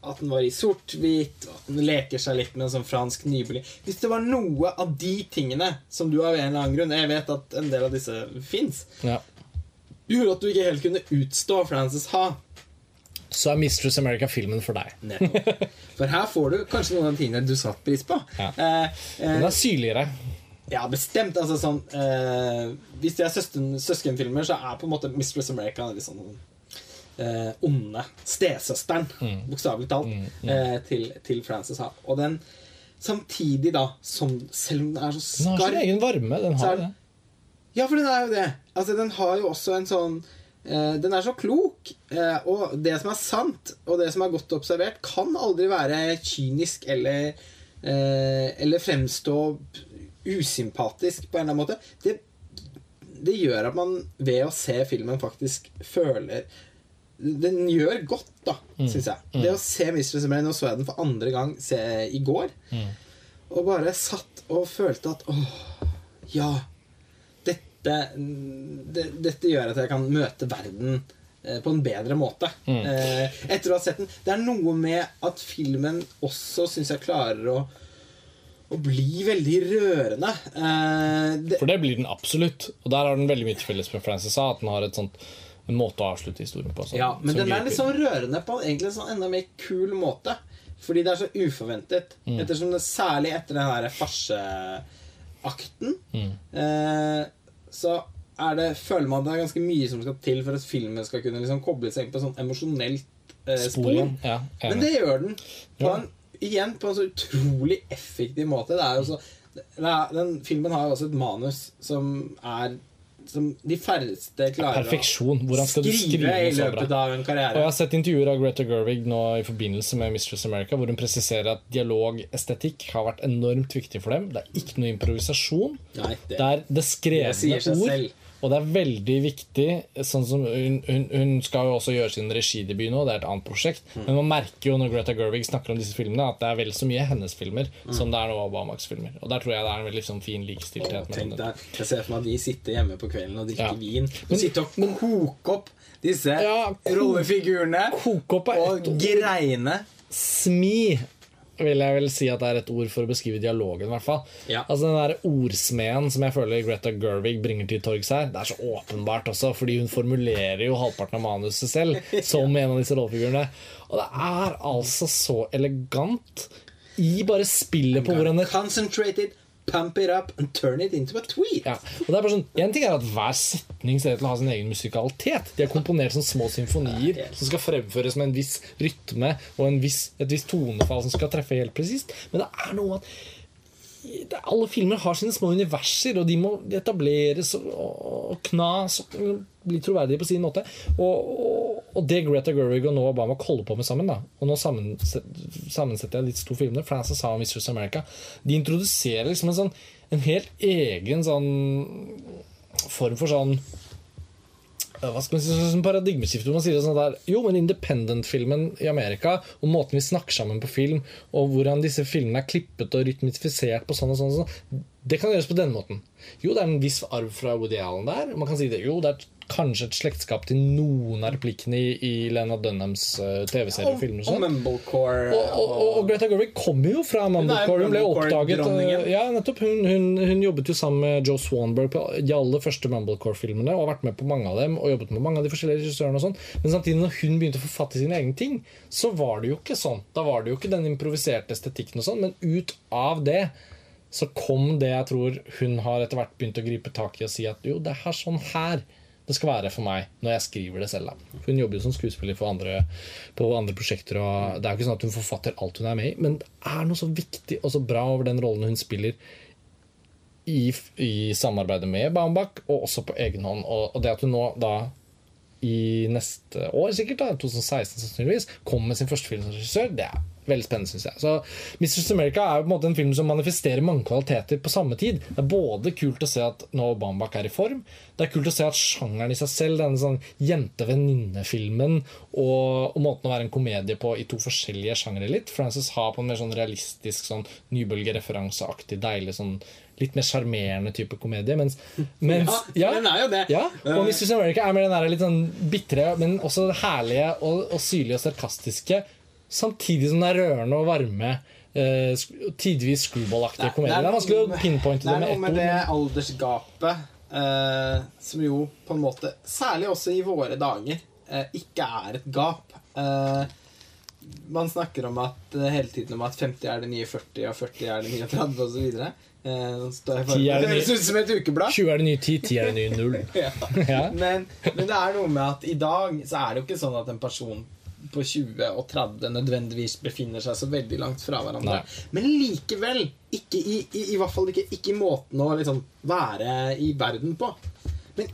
at den var i sort-hvit, og at den leker seg litt med en sånn fransk nybelig Hvis det var noe av de tingene som du av en eller annen grunn Jeg vet at en del av disse fins. Ja. Gjorde at du ikke helt kunne utstå Frances Ha. Så er Mistress America filmen for deg. Nettopp. For her får du kanskje noen av de tingene du satte pris på. Ja. Eh, eh, Den er syrligere. Ja, bestemt. Altså sånn eh, Hvis det er søsken, søskenfilmer, så er på en måte Mistress America litt sånn eh, onde stesøsteren, bokstavelig talt, eh, til, til Frances Ha. Og den samtidig, da, som selv om den er så Den har sin skarp egen varme. Den har er det. Ja, for den er jo det. Altså, den har jo også en sånn Den er så klok, eh, og det som er sant, og det som er godt observert, kan aldri være kynisk eller eh, Eller fremstå usympatisk på en eller annen måte. Det, det gjør at man ved å se filmen faktisk føler Den gjør godt, da, Mm. syns jeg. Det å se Mistress America Nå så jeg den for andre gang se, i går. Mm. Og bare satt og følte at åh, ja dette, det, dette gjør at jeg kan møte verden eh, på en bedre måte. Mm. Eh, etter å ha sett den. Det er noe med at filmen også syns jeg klarer å, å bli veldig rørende. Eh, det, For det blir den absolutt. Og der har den veldig mye til felles med Frances sa, at den har et sånt, en måte å avslutte historien på. sånn, ja, men den er litt sånn rørende på egentlig en sånn enda mer kul måte. Fordi det er så uforventet. Mm. Ettersom det Særlig etter den her farseakten Mm. eh, så er det, føler man at det er ganske mye som skal til for at filmen skal kunne liksom koble seg inn på et sånn emosjonelt eh, spor. Ja, Men det gjør den. På en, igjen på en så utrolig effektiv måte. Det er jo så, den filmen har også et manus som er Som de færreste klarer Perfeksjon. Hvordan skal du skrive skrive i løpet av en karriere. Og jeg har sett intervjuer av Greta Gerwig nå i forbindelse med Mistress America, hvor hun presiserer at dialogestetikk har vært enormt viktig for dem. Det er ikke noe improvisasjon. Nei, det, Det er det det skrevne seg ord. selv. Og det er veldig viktig sånn som hun, hun, hun skal jo også gjøre sin regidebut nå, det er et annet prosjekt. Mm. Men man merker jo når Greta Gerwig snakker om disse filmene, at det er vel så mye hennes filmer Mm. som det er nå Obamas filmer. Og der tror jeg det er en veldig sånn fin likestilthet. Tenk der, jeg ser for meg at de sitter hjemme på kvelden og drikker Ja. vin. Og sitter og koker opp disse Ja, rollefigurene. Og greiene. Smi vil jeg vel si at det er et ord for å beskrive dialogen. i hvert fall Ja. Altså Den der ordsmeden som jeg føler Greta Gerwig bringer til torgs her, det er så åpenbart også, fordi hun formulerer jo halvparten av manuset selv (laughs) som en av disse rollefigurene. Og det er altså så elegant i bare spillet på hvordan det Concentrated, pump it up and turn it into a tweet. ja. Og det er bare sånn, En ting er at hver setning ser ut til å ha sin egen musikalitet. De er komponert som små symfonier som skal fremføres med en viss rytme og en viss, et visst tonefall som skal treffe helt presist. Men det er noe med at alle filmer har sine små universer, og de må etableres og knas og bli troverdige på sin måte. Og, og, og det Greta Gerwig og Noah Obama holder på med sammen, da og nå sammensetter jeg disse to filmene, Frances Ha og Mistress America, de introduserer liksom en sånn en helt egen sånn form for sånn hva skal man si, sånn paradigmeskifte man sier sånn der Jo, men independent-filmen i Amerika, og måten vi snakker sammen på film, og hvordan disse filmene er klippet og rytmifisert på sånn og sånn, og sånn det kan gjøres på denne måten. Jo, det er en viss arv fra Woody Allen der. Man kan si det, jo, det er kanskje et slektskap til noen av replikkene i, i Lena Dunhams uh, TV-serier og filmer. og. Mumblecore. Og, og, og, og Greta Gerwig kommer jo fra Mumblecore. Hun ble oppdaget uh, Ja, nettopp. Hun, hun, hun jobbet jo sammen med Joe Swanberg på de aller første Mumblecore-filmene og har vært med på mange av dem og jobbet med mange av de forskjellige regissørene. og sånn Men samtidig, når hun begynte å forfatte sine egne ting, så var det jo ikke sånn. Da var det jo ikke den improviserte estetikken og sånn, men ut av det så kom det jeg tror hun har etter hvert begynt å gripe tak i og si at jo, det er sånn her det skal være for meg når jeg skriver det selv. Da. Hun jobber jo som skuespiller for andre, på andre prosjekter. Og det er jo ikke sånn at hun forfatter alt hun er med i, men det er noe så viktig og så bra over den rollen hun spiller i, i samarbeidet med Baumbach, og også på egen hånd. Og, og det at hun nå da i neste år, sikkert da, 2016 sannsynligvis, kommer med sin første film som regissør, det er veldig spennende, syns jeg. Så Mrs. America er jo på en måte en film som manifesterer mange kvaliteter på samme tid. Det er både kult å se at nå Bambak er i form, det er kult å se at sjangeren i seg selv, denne sånn jente-venninne-filmen, og, og måten å være en komedie på i to forskjellige sjangere litt. Frances har på en mer sånn realistisk, sånn nybølgereferanseaktig, deilig sånn litt mer sjarmerende type komedie. Mens, (laughs) mens Ja, den er jo det. Ja, og Mrs. America er mer den der litt sånn bitre, men også herlige og, og syrlige og sarkastiske. Samtidig som det er rørende og varme. Uh, tidvis screwball-aktige komedier. Det er vanskelig å pinpointe det Det er noe med det aldersgapet uh, som jo på en måte, særlig også i våre dager, uh, ikke er et gap. Man snakker om at hele tiden om at 50 er det nye 40, og 40 er det nye 30 osv. Nå står jeg for- 10 det det høres ut som et ukeblad. 20 er det nye 10, 10 er det nye 0. (laughs) Ja. Ja. Men, men det er noe med at i dag så er det jo ikke sånn at en person på 20 og 30 nødvendigvis befinner seg så veldig langt fra hverandre. Nei. Men likevel ikke i, i, i hvert fall ikke, ikke i måten å liksom være i verden på. Men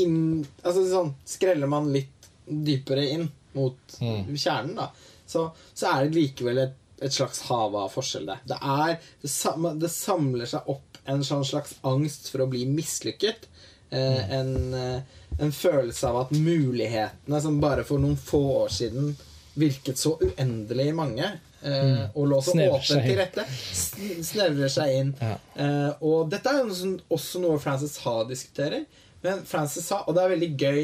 inn, altså sånn, skreller man litt dypere inn mot Mm. kjernen, da, så, så er det likevel et, et slags hav av forskjell der. Det, er, det, sam, det samler seg opp en sånn slags angst for å bli mislykket. Eh, en, eh, en følelse av at mulighetene som bare for noen få år siden virket så uendelig mange, eh, og lå så åpent til rette, snevrer seg inn. Ja. Eh, og dette er jo også noe Frances Ha diskuterer. Men Frances Ha, og det er veldig gøy,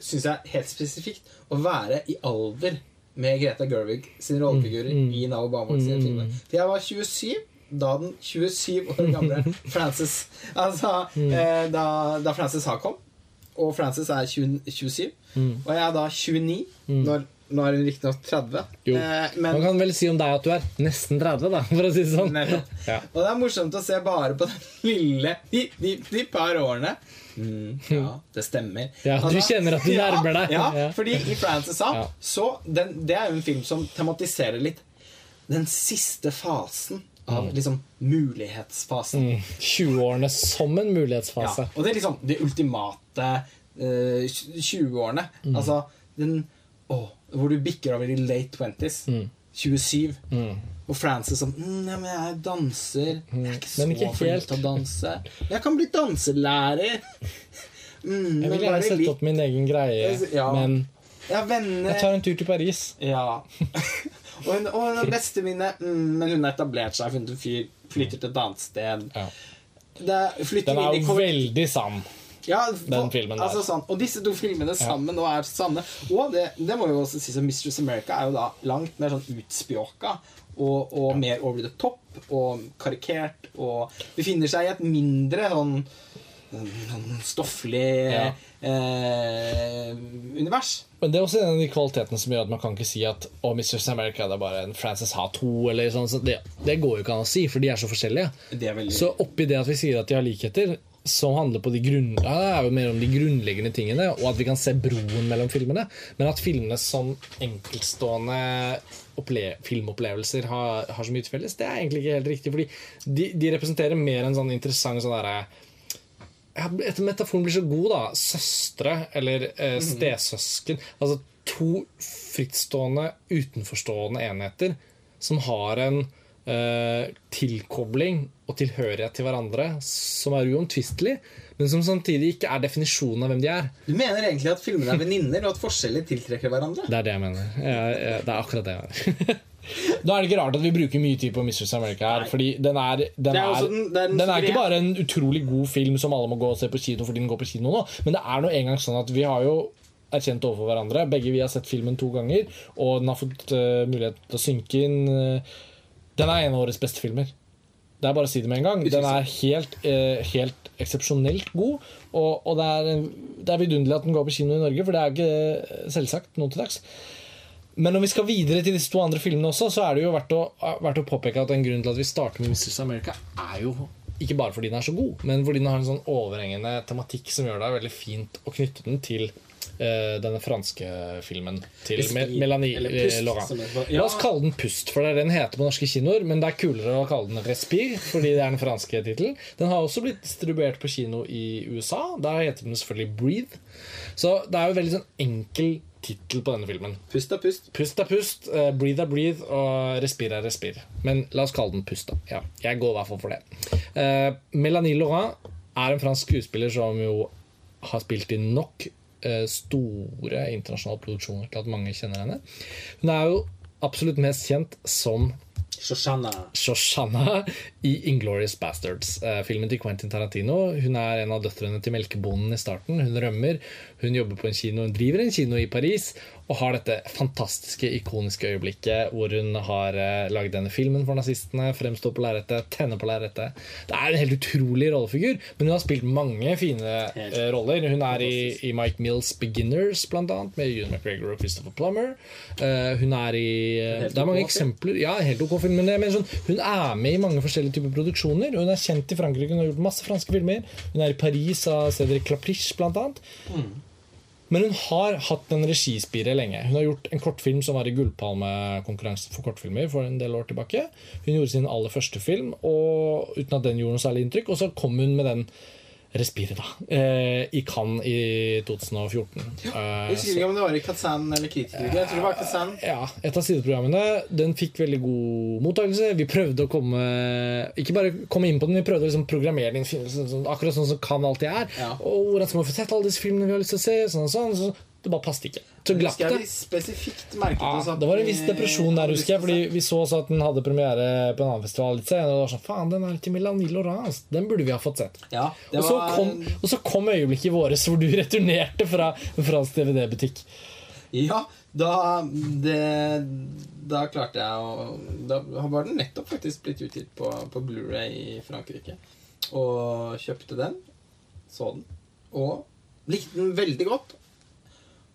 syns jeg, helt spesifikt, å være i alder med Greta Gerwig sine rollefigurer Mm, i Nao Obama sine filmer. For jeg var 27 da den 27 år gamle (laughs) Frances Altså, Mm. eh, da, da Frances Ha kom. Og Frances er 20, 27. Mm. Og jeg er da 29 når Nå er hun riktignok 30. Eh, men Man kan vel si om deg at du er nesten 30, da, for å si det sånn. (laughs) Ja. Og det er morsomt å se bare på den (laughs) lille De, de, de par årene. Mm, ja, det stemmer. Ja, du kjenner at du (laughs) nærmer deg. Ja, Ja. fordi i Frances Ja. så den, Det er jo en film som tematiserer litt den siste fasen av liksom mulighetsfasen. Mm. 20-årene som en Ja, mulighetsfase. og det er liksom det ultimate uh, 20-årene. Mm. Altså den å, Hvor du bikker over i late 20s. Mm. 27. Og Frances sånn mm, ja, men 'Jeg danser. Jeg er ikke så Men ikke flink til å danse. Jeg kan bli danselærer.' (laughs) Mm, Jeg vil gjerne sette litt opp min egen greie, Ja. men Jeg jeg tar en tur til Paris. Ja. (laughs) og hun, og hun er bestevenninne, mm, men hun har etablert seg, funnet en fyr, flytter til et annet sted. Ja. Det Den er jo veldig sann. Ja, Den filmen der. Altså, sånn. Og disse to filmene sammen nå er sanne. Og det, det må jo også sies at Mistress America er jo da langt mer sånn utspjåka og, og mer over the top og karikert og befinner seg i et mindre sånn stofflig Ja. eh, univers. Men det er også en av de kvalitetene som gjør at man kan ikke si at oh, Mistress America det er bare en Frances Ha 2, eller sånn. Så det, det går jo ikke an å si, for de er så forskjellige. Er veldig Så oppi det at vi sier at de har likheter, som handler på de grunn... Ja, det er jo mer om de grunnleggende tingene, og at vi kan se broen mellom filmene. Men at filmene som enkeltstående opple filmopplevelser har, har så mye til felles, det er egentlig ikke helt riktig. Fordi de, de representerer mer en sånn interessant sånn derre etter Metaforen blir så god, da. Søstre eller eh, stesøsken. Altså to frittstående, utenforstående enheter som har en eh, tilkobling og tilhørighet til hverandre som er uomtvistelig, men som samtidig ikke er definisjonen av hvem de er. Du mener egentlig at filmene er (laughs) venninner, og at forskjeller tiltrekker hverandre? Det er det jeg mener. Jeg, jeg, det er akkurat det jeg mener. (laughs) Nå er det ikke rart at vi bruker mye tid på Mistress America her. Nei. Fordi den er, den er er, den- den den er ikke bare en utrolig god film som alle må gå og se på kino fordi den går på kino nå, men det er nå engang sånn at vi har jo erkjent overfor hverandre. Begge vi har sett filmen to ganger, og den har fått uh, mulighet til å synke inn. eh, den er en av årets beste filmer. Det er bare å si det med en gang. Den er helt, uh, helt eksepsjonelt god. Og, og det, er, det er vidunderlig at den går på kino i Norge, for det er ikke selvsagt nå til dags. Men når vi skal videre til disse to andre filmene også, så er det jo verdt å, verdt å påpeke at en grunn til at vi starter med Mrs. America, er jo ikke bare fordi den er så god, men fordi den har en sånn overhengende tematikk som gjør det veldig fint å knytte den til eh, denne franske filmen til Mel- Melanie eh, Pust, Laurent. La oss kalle den Pust, for det er det den heter på norske kinoer. Men det er kulere å kalle den Respire, fordi det er den franske tittelen. Den har også blitt distribuert på kino i USA. Der heter den selvfølgelig Breathe. Så det er jo veldig sånn enkel tittel på denne filmen. Pust er pust. Pust er pust, uh, breathe er breathe, og respir er respir. Men la oss kalle den pust, da. Ja, jeg går i hvert fall for det. Uh, Melanie Laurent er en fransk skuespiller som jo har spilt i nok uh, store internasjonale produksjoner til at mange kjenner henne. Hun er jo absolutt mest kjent som Shoshana. Shoshana i Inglorious Bastards, eh, filmen til Quentin Tarantino. Hun er en av døtrene til melkebonden i starten. Hun rømmer. Hun jobber på en kino, hun driver en kino i Paris og har dette fantastiske, ikoniske øyeblikket hvor hun har uh, lagd denne filmen for nazistene, fremstår på lerretet, tenner på lerretet. Det er en helt utrolig rollefigur, men hun har spilt mange fine eh, roller. Hun er i, i Mike Mills Beginners, blant annet, med Ewan McGregor og Christopher Plummer. Uh, hun er i eh, Det er mange eksempler Ja, helt ok film, men mener sånn, hun er med i mange forskjellige typer produksjoner. Hun er kjent i Frankrike, hun har gjort masse franske filmer. Hun er i Paris av Cédric Clapriche, blant annet. Men hun har hatt en regispire lenge. Hun har gjort en kortfilm som var i Gullpalmekonkurransen for kortfilmer for en del år tilbake. Hun gjorde sin aller første film og, uten at den gjorde noe særlig inntrykk. Og så kom hun med den Respire, da. Eh, I Cannes i 2014. Eh, Jeg husker ikke om det var i Kazan eller Kritikerliga. Jeg tror det var Kazan. ja, et av sideprogrammene. Den fikk veldig god mottakelse. Vi prøvde å komme Ikke bare komme inn på den, vi prøvde å liksom programmere den sånn, sånn, akkurat sånn som Cannes alltid er. Ja. Og hvordan skal man få sett alle disse filmene vi har lyst til å se? Sånn sånn, så det bare passet ikke. Så glapp det. Ja, det var en viss depresjon der, husker jeg. Fordi vi så også at den hadde premiere på en annen festival litt senere. Og det var sånn, faen, den er til Melanie Laurent. Den burde vi ha fått sett. Ja, Og så, var kom, og så kom øyeblikket våres hvor du (laughs) returnerte fra en fransk DVD-butikk. Ja, da det, Da klarte jeg å Da var den nettopp faktisk blitt utgitt på, på Blu-ray i Frankrike. Og kjøpte den. Så den. Og likte den veldig godt.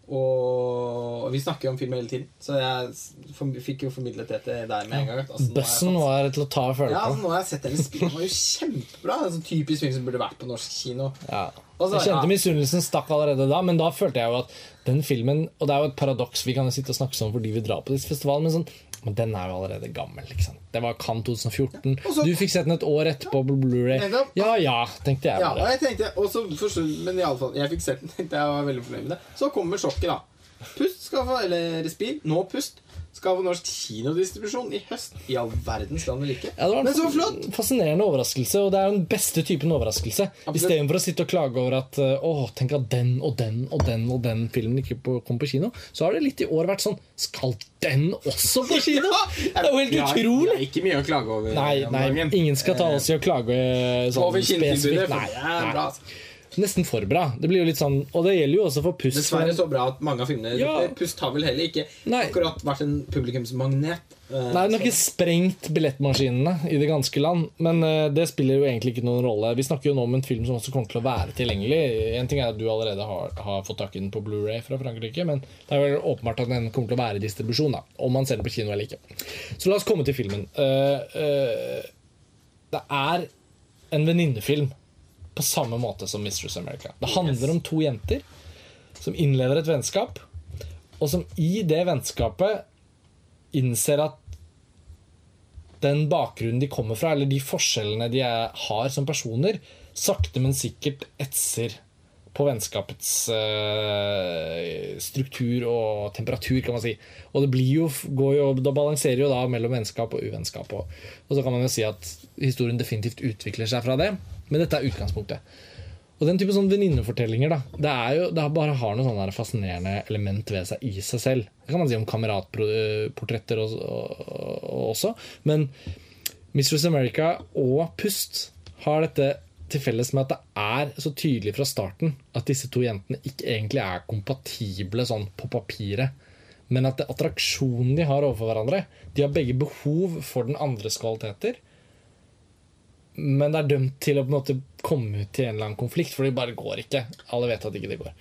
Og vi snakker jo om film hele tiden, så jeg fikk jo formidlet det til deg med en gang. Altså, fått- var til å ta og føle ja, altså, på. nå har jeg sett den spille. Den var jo kjempebra. Sånn typisk film som burde vært på norsk kino. Ja. Så- Jeg kjente ja. misunnelsen stakk allerede da, men da følte jeg jo at den filmen Og det er jo et paradoks, vi kan sitte og snakke sånn fordi vi drar på disse festivalene, men sånn men den er jo allerede gammel. ikke sant? Det var Cannes 2014. Ja, så- Du fikk sett den et år etterpå på Blu-ray. Ja ja, tenkte jeg Ja, bare. jeg tenkte også, forstå- Men iallfall, jeg fikk sett den. (laughs) tenkte Jeg var veldig fornøyd med det Så kommer sjokket, da. Pust skal få, eller Respir, nå Pust, få norsk kinodistribusjon i høst. I all verdens land vel ikke. Ja, det var en Men så flott! fascinerende overraskelse, og det er den beste typen overraskelse. Istedenfor å sitte og klage over at eh, Åh, tenk at den og den og den og den filmen ikke på, kom på kino, så har det litt i år vært sånn Skal den også på kino?! (laughs) Det er jo helt utrolig! Det er Ikke mye å klage over. Nei, nei, ingen skal ta oss i å klage sånn spesifikt. Nei, Det er nei. Nesten for bra. Det blir jo litt sånn Og det gjelder jo også for Pust. Dessverre så bra at mange av filmene Ja. Pust har vel heller ikke Nei. akkurat vært en publikumsmagnet. Uh, Nei, den har ikke sprengt billettmaskinene i det ganske land. Men uh, det spiller jo egentlig ikke noen rolle. Vi snakker jo nå om en film som også kommer til å være tilgjengelig. En ting er at du allerede har, har fått tak i den på Blu-ray fra Frankrike, men det er vel åpenbart at den kommer til å være i distribusjon, da, om man ser den på kino eller ikke. Så la oss komme til filmen. Uh, det er en venninnefilm på samme måte som Mistress America. Det handler om to jenter som innleder et vennskap, og som i det vennskapet innser at den bakgrunnen de kommer fra, eller de forskjellene de er, har som personer, sakte, men sikkert etser på vennskapets uh, struktur og temperatur, kan man si. Og det blir jo, går jo, da balanserer jo da mellom vennskap og uvennskap. Og, og så kan man jo si at historien definitivt utvikler seg fra det, men dette er utgangspunktet. Og den type sånn venninnefortellinger, da, det er jo, det bare har noe sånn fascinerende element ved seg i seg selv. Det kan man si om kameratportretter og, og, og også. Men Mistress America og Pust har dette til felles med at det er så tydelig fra starten at disse to jentene ikke egentlig er kompatible sånn på papiret. Men at det attraksjonen de har overfor hverandre De har begge behov for den andres kvaliteter. Men det er dømt til å på en måte komme ut til en eller annen konflikt, for det bare går ikke. Alle vet at ikke det går.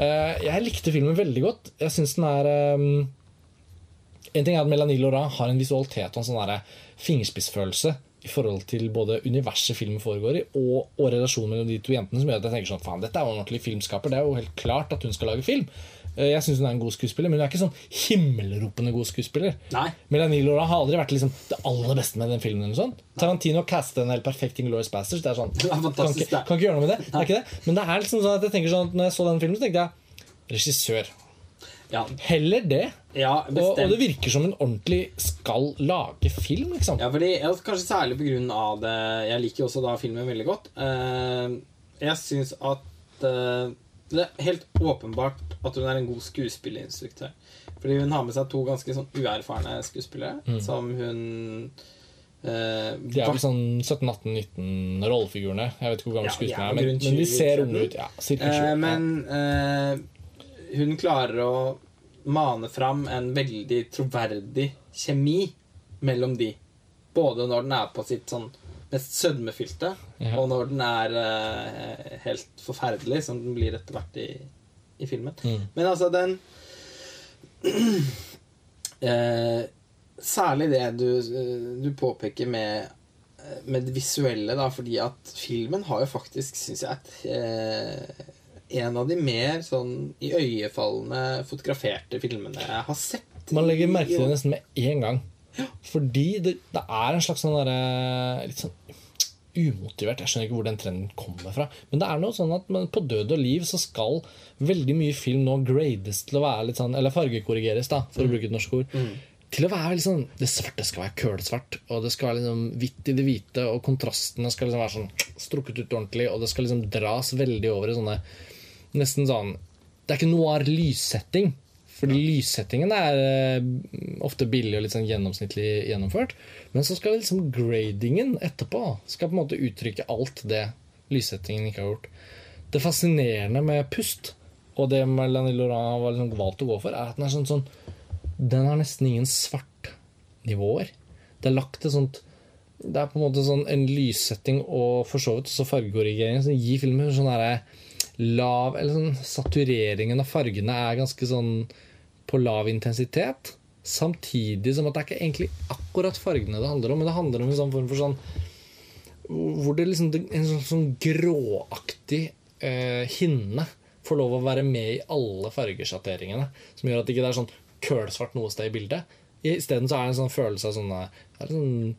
Eh, jeg likte filmen veldig godt. Jeg syns den er eh, En ting er at Melanie Laurent har en visualitet og en sånn fingerspissfølelse i forhold til både universet filmen foregår i, og, og relasjonen mellom de to jentene, som gjør at jeg tenker sånn Faen, dette er jo en ordentlig filmskaper. Det er jo helt klart at hun skal lage film. Eh, Jeg syns hun er en god skuespiller, men hun er ikke sånn himmelropende god skuespiller. Nei. Melanie Laura har aldri vært liksom det aller beste med den filmen. sånn. Tarantino castet en helt perfekt Inglourious Bastards. Det er sånn, (laughs) Det er kan ikke, kan ikke gjøre noe med det. det, er ikke det. Men det er liksom sånn at jeg tenker sånn når jeg så den filmen, så tenkte jeg regissør. Ja, Heller det. ja Og, og det virker som hun ordentlig skal lage film, liksom. Ja, fordi, kanskje særlig på grunn av det Jeg liker også da filmen veldig godt. Eh, jeg syns at eh, det er helt åpenbart at hun er en god skuespillerinstruktør. Fordi hun har med seg to ganske sånn uerfarne skuespillere som hun eh, De er vel sånn 17-18-19 rollefigurene. Jeg vet ikke hvor gamle Ja, de er men, rundt men de ser unge ut. Ja, cirka 20. Eh, men eh, hun klarer å mane fram en veldig troverdig kjemi mellom de. Både når den er på sitt sånn mest sødmefylte, Ja. og når den er eh, helt forferdelig, som den blir etter hvert i, i filmen. Mm. Men altså, den (clears throat) eh, Særlig det du, eh, du påpeker med, eh, med det visuelle, da, fordi at filmen har jo faktisk, syns jeg, et, eh, en av de mer sånn iøynefallende fotograferte filmene jeg har sett. Man legger merke til det nesten med en gang. Fordi det, det er en slags sånn derre Litt sånn umotivert. Jeg skjønner ikke hvor den trenden kommer fra. Men det er noe sånn at på død og liv så skal veldig mye film nå grades til å være litt sånn Eller fargekorrigeres, da, for å bruke et norsk ord. Til å være litt sånn Det svarte skal være kølsvart, og det skal være liksom hvitt i det hvite, og kontrastene skal liksom være sånn strukket ut ordentlig, og det skal liksom dras veldig over i sånne Nesten sånn Det er ikke noir lyssetting. Fordi lyssettingen er eh, ofte billig og litt sånn gjennomsnittlig gjennomført. Men så skal liksom gradingen etterpå skal på en måte uttrykke alt det lyssettingen ikke har gjort. Det fascinerende med Pust, og det Melanie Laurent var liksom valgt å gå for, er at den er sånn, sånn Den har nesten ingen svartnivåer. Det er lagt et sånt Det er på en måte sånn en lyssetting og for så vidt også fargekorrigering som gir filmen sånn derre lav Eller sånn satureringen av fargene er ganske sånn på lav intensitet. Samtidig som at det er ikke egentlig akkurat fargene det handler om, men det handler om en sånn form for sånn Hvor det liksom en sånn, sånn gråaktig eh, hinne får lov å være med i alle fargesjatteringene. Som gjør at det ikke er sånn kølsvart noe sted i bildet. Isteden så er det en sånn følelse av sånn, er sånn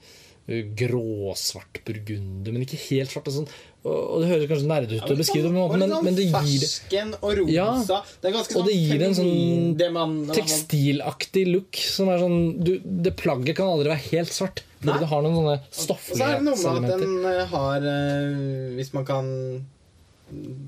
gråsvart burgunder, men ikke helt svart. og Sånn. Og, og det høres kanskje nerdete ut å beskrive det, på men, men, sånn men det gir det Fersken og rosa. Ja, det er ganske og det gir en sånn tekstilaktig look. Som er sånn du, Det plagget kan aldri være helt svart. Nei. Fordi det har noen sånne Og så er det noe med at den eh, har eh, Hvis man kan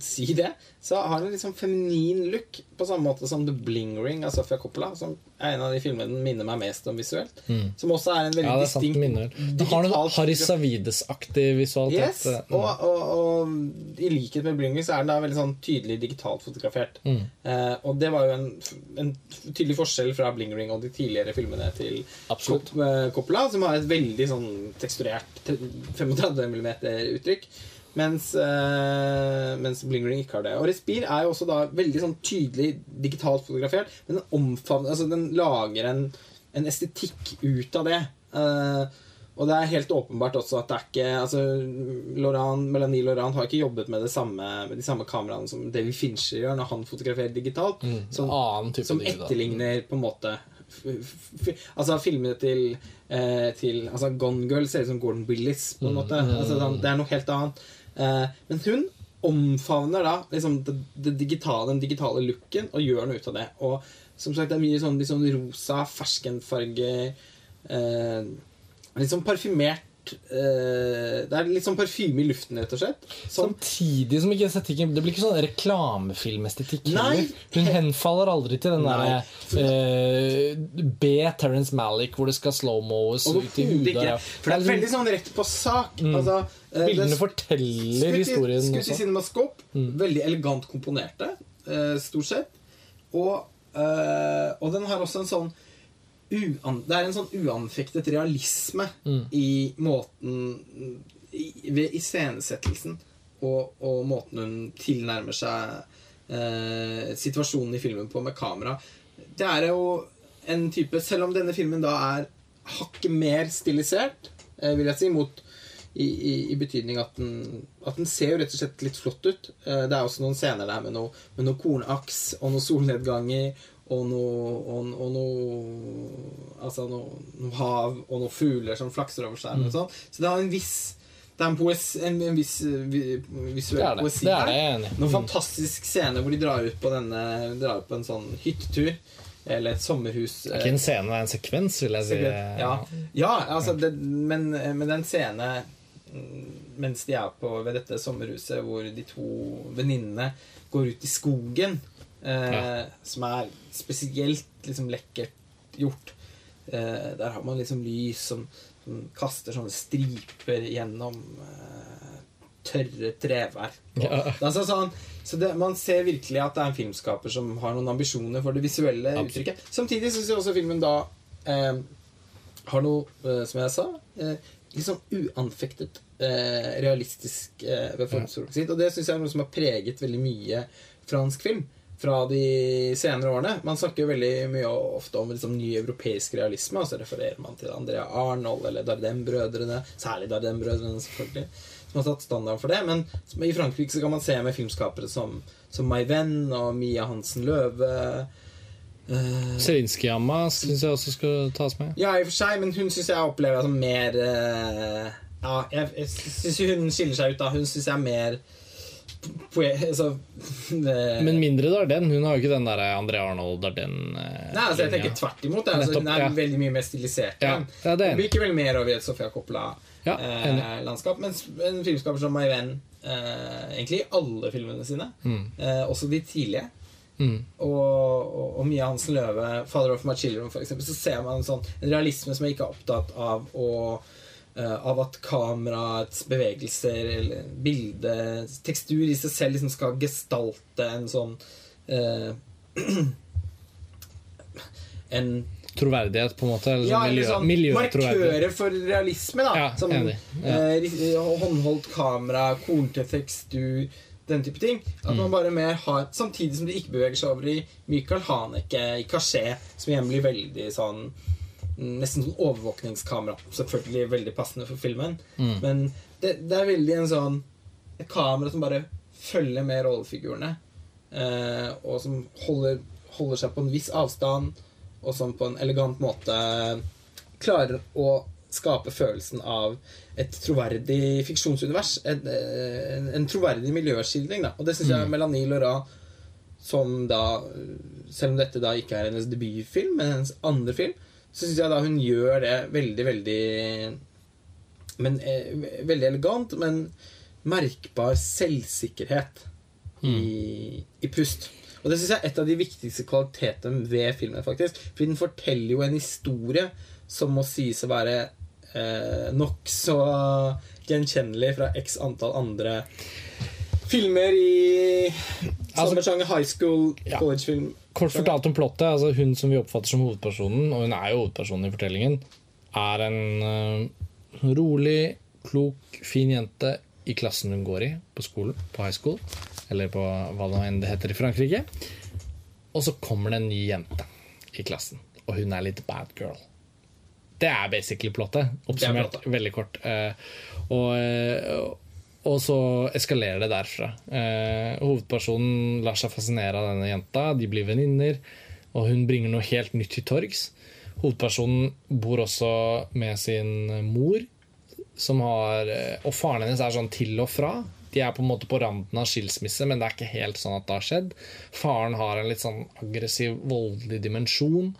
si det, så har den liksom feminin look. På samme måte som The Bling Ring av Sofia Coppola, som er en av de filmene den minner meg mest om visuelt. Som også er en veldig Mm. Ja, det er sant. distinkt det har noe Harry. Savides-aktig visualitet. Yes, og, og, og, og i likhet med Bling Ring så er den da veldig sånn tydelig digitalt fotografert. Mm. Eh, og det var jo en, en tydelig forskjell fra Bling Ring og de tidligere filmene til Absolutt. Eh, Coppola, som har et veldig sånn teksturert 35 mm uttrykk. Mens, eh, mens Bling Ring ikke har det. Og Respir er jo også da veldig sånn tydelig digitalt fotografert, men den omfavner Altså den lager en, en estetikk ut av det. Eh, og det er helt åpenbart også at det er ikke altså, Laurent, Melanie Laurent har ikke jobbet med, det samme, med de samme kameraene som David Fincher gjør når han fotograferer digitalt. Som, Annen type som etterligner på en måte Altså filmene til, eh, til altså Gone Girl ser ut som Gordon Willis, på en måte. Altså, sånn, det er noe helt annet. Eh, men hun omfavner da liksom det, det digitale, den digitale looken og gjør noe ut av det. Og som sagt, det er mye sånn, sånn rosa, ferskenfarger eh, Litt sånn parfymert eh, Det er litt sånn parfyme i luften, rett og slett. Som Samtidig som ikke estetikken Det blir ikke sånn reklamefilmestetikk heller. Hun henfaller aldri til den derre eh, B. Terence Malick hvor det skal slow-moes ut i hodet. ikke. For det er veldig sånn rett på sak. Altså, eh, Bildene forteller historien Skutt i også. Mm. Veldig elegant komponerte, eh, stort sett. Og, eh, og den har også en sånn uan, Det er en sånn uanfektet realisme Mm. i måten i, Ved iscenesettelsen og, og måten hun tilnærmer seg eh, situasjonen i filmen på med kamera. Det er jo en type Selv om denne filmen da er hakket mer stilisert, eh, vil jeg si, mot i, i, i betydning at den, at den ser jo rett og slett litt flott ut. Eh, Det er også noen scener der med noe, med noe kornaks og noen solnedganger og noe, og, og noe Altså noe, noe hav og noen fugler som flakser over skjermen og sånn. Så det har en viss det er en, poes, en, en viss eh, vi, visuell Det det. poesi Det er her. er. Noen fantastisk scene hvor de drar ut på denne Drar ut på en sånn hyttetur. Eller et sommerhus. Det er ikke en scene, det er en sekvens, vil jeg si. Ja, ja altså, det, men, men den scene mm, mens de er på ved dette sommerhuset, hvor de to venninnene går ut i skogen, eh, Ja. som er spesielt liksom lekkert gjort. Eh, der har man liksom lys som, som kaster sånne striper gjennom eh, tørre treverk. Ja. altså sånn, så det, man ser virkelig at det er en filmskaper som har noen ambisjoner for det visuelle Absolutt. uttrykket. Samtidig syns jeg også filmen da eh, har noe, eh, som jeg sa, eh, sånn uanfektet, eh, realistisk eh, ved formspråket sitt. Og det syns jeg er noe som har preget veldig mye fransk film fra de senere årene. Man snakker jo veldig mye ofte om liksom, ny europeisk realisme, og så refererer man til Andrea Arnold eller Dardem-brødrene. Særlig Dardem-brødrene, selvfølgelig. Som har satt standarden for det. Men i Frankrike så kan man se med filmskapere som, som My Venn og Mia Hansen Løve. Uh, Serinskijamma syns jeg også skal tas med. ja, i og for seg, men hun syns jeg opplever som mer uh, Ja, jeg, jeg syns hun skiller seg ut, da. Hun syns jeg er mer. Altså eh, Men mindre Darden. Hun har jo ikke den der André Arnold Darden Nei, altså jeg tenker tvert imot. Altså, hun er ja. veldig mye mer stilisert. Ja, ja, det er virker vel mer over i et Sofia. Coppola-landskap. mens en filmskaper som Mai Venn, eh, egentlig i alle filmene sine, eh, også de tidlige, Mm. og, og, og Mia Hansen Løve, 'Father of My Children', for eksempel, så ser man en sånn en realisme som jeg ikke er opptatt av å eh, av at kameraets bevegelser eller bilde, tekstur i seg selv liksom skal gestalte en sånn eh, (clears throat) En Troverdighet, på en måte. Eller ja, sånn eller miljø, sånn miljøtroverdighet. markører for realisme, da. Ja, som enig. Ja. eh, håndholdt kamera, kornete tekstur, Den type ting. At man bare mer har Samtidig som de ikke beveger seg over i Michael Haneke, i Caché, som igjen blir veldig sånn Nesten sånn overvåkningskamera. Selvfølgelig veldig passende for filmen. Men det, det er veldig en sånn Et kamera som bare følger med rollefigurene. Eh, og som holder, holder seg på en viss avstand, og som på en elegant måte klarer å skape følelsen av et troverdig fiksjonsunivers. En, en, en troverdig miljøskildring. Da. Og det syns jeg Melanie Laurent, som da Selv om dette da ikke er hennes debutfilm, men hennes andre film, så syns jeg da hun gjør det veldig, veldig men, eh, Veldig elegant, men merkbar selvsikkerhet i, i pust. Og det syns jeg er et av de viktigste kvalitetene ved filmen. faktisk Fordi den forteller jo en historie som må sies å være eh, nokså gjenkjennelig fra x antall andre filmer i samme Altså- sjanger high school, Ja. collegefilm. Kort fortalt om plottet. Altså hun som vi oppfatter som hovedpersonen, og hun er jo hovedpersonen i fortellingen, er en uh, rolig, klok, fin jente i klassen hun går i på skolen, på high school, eller på hva det enn det heter i Frankrike. Og så kommer det en ny jente i klassen, og hun er litt bad girl. Det er basically plottet, oppsummert plottet. veldig kort. Uh, og, eh, og så eskalerer det derfra. Eh, hovedpersonen lar seg fascinere av denne jenta, de blir venninner, og hun bringer noe helt nytt til torgs. Hovedpersonen bor også med sin mor, som har eh, Og faren hennes er sånn til og fra. De er på en måte på randen av skilsmisse, men det er ikke helt sånn at det har skjedd. Faren har en litt sånn aggressiv, voldelig dimensjon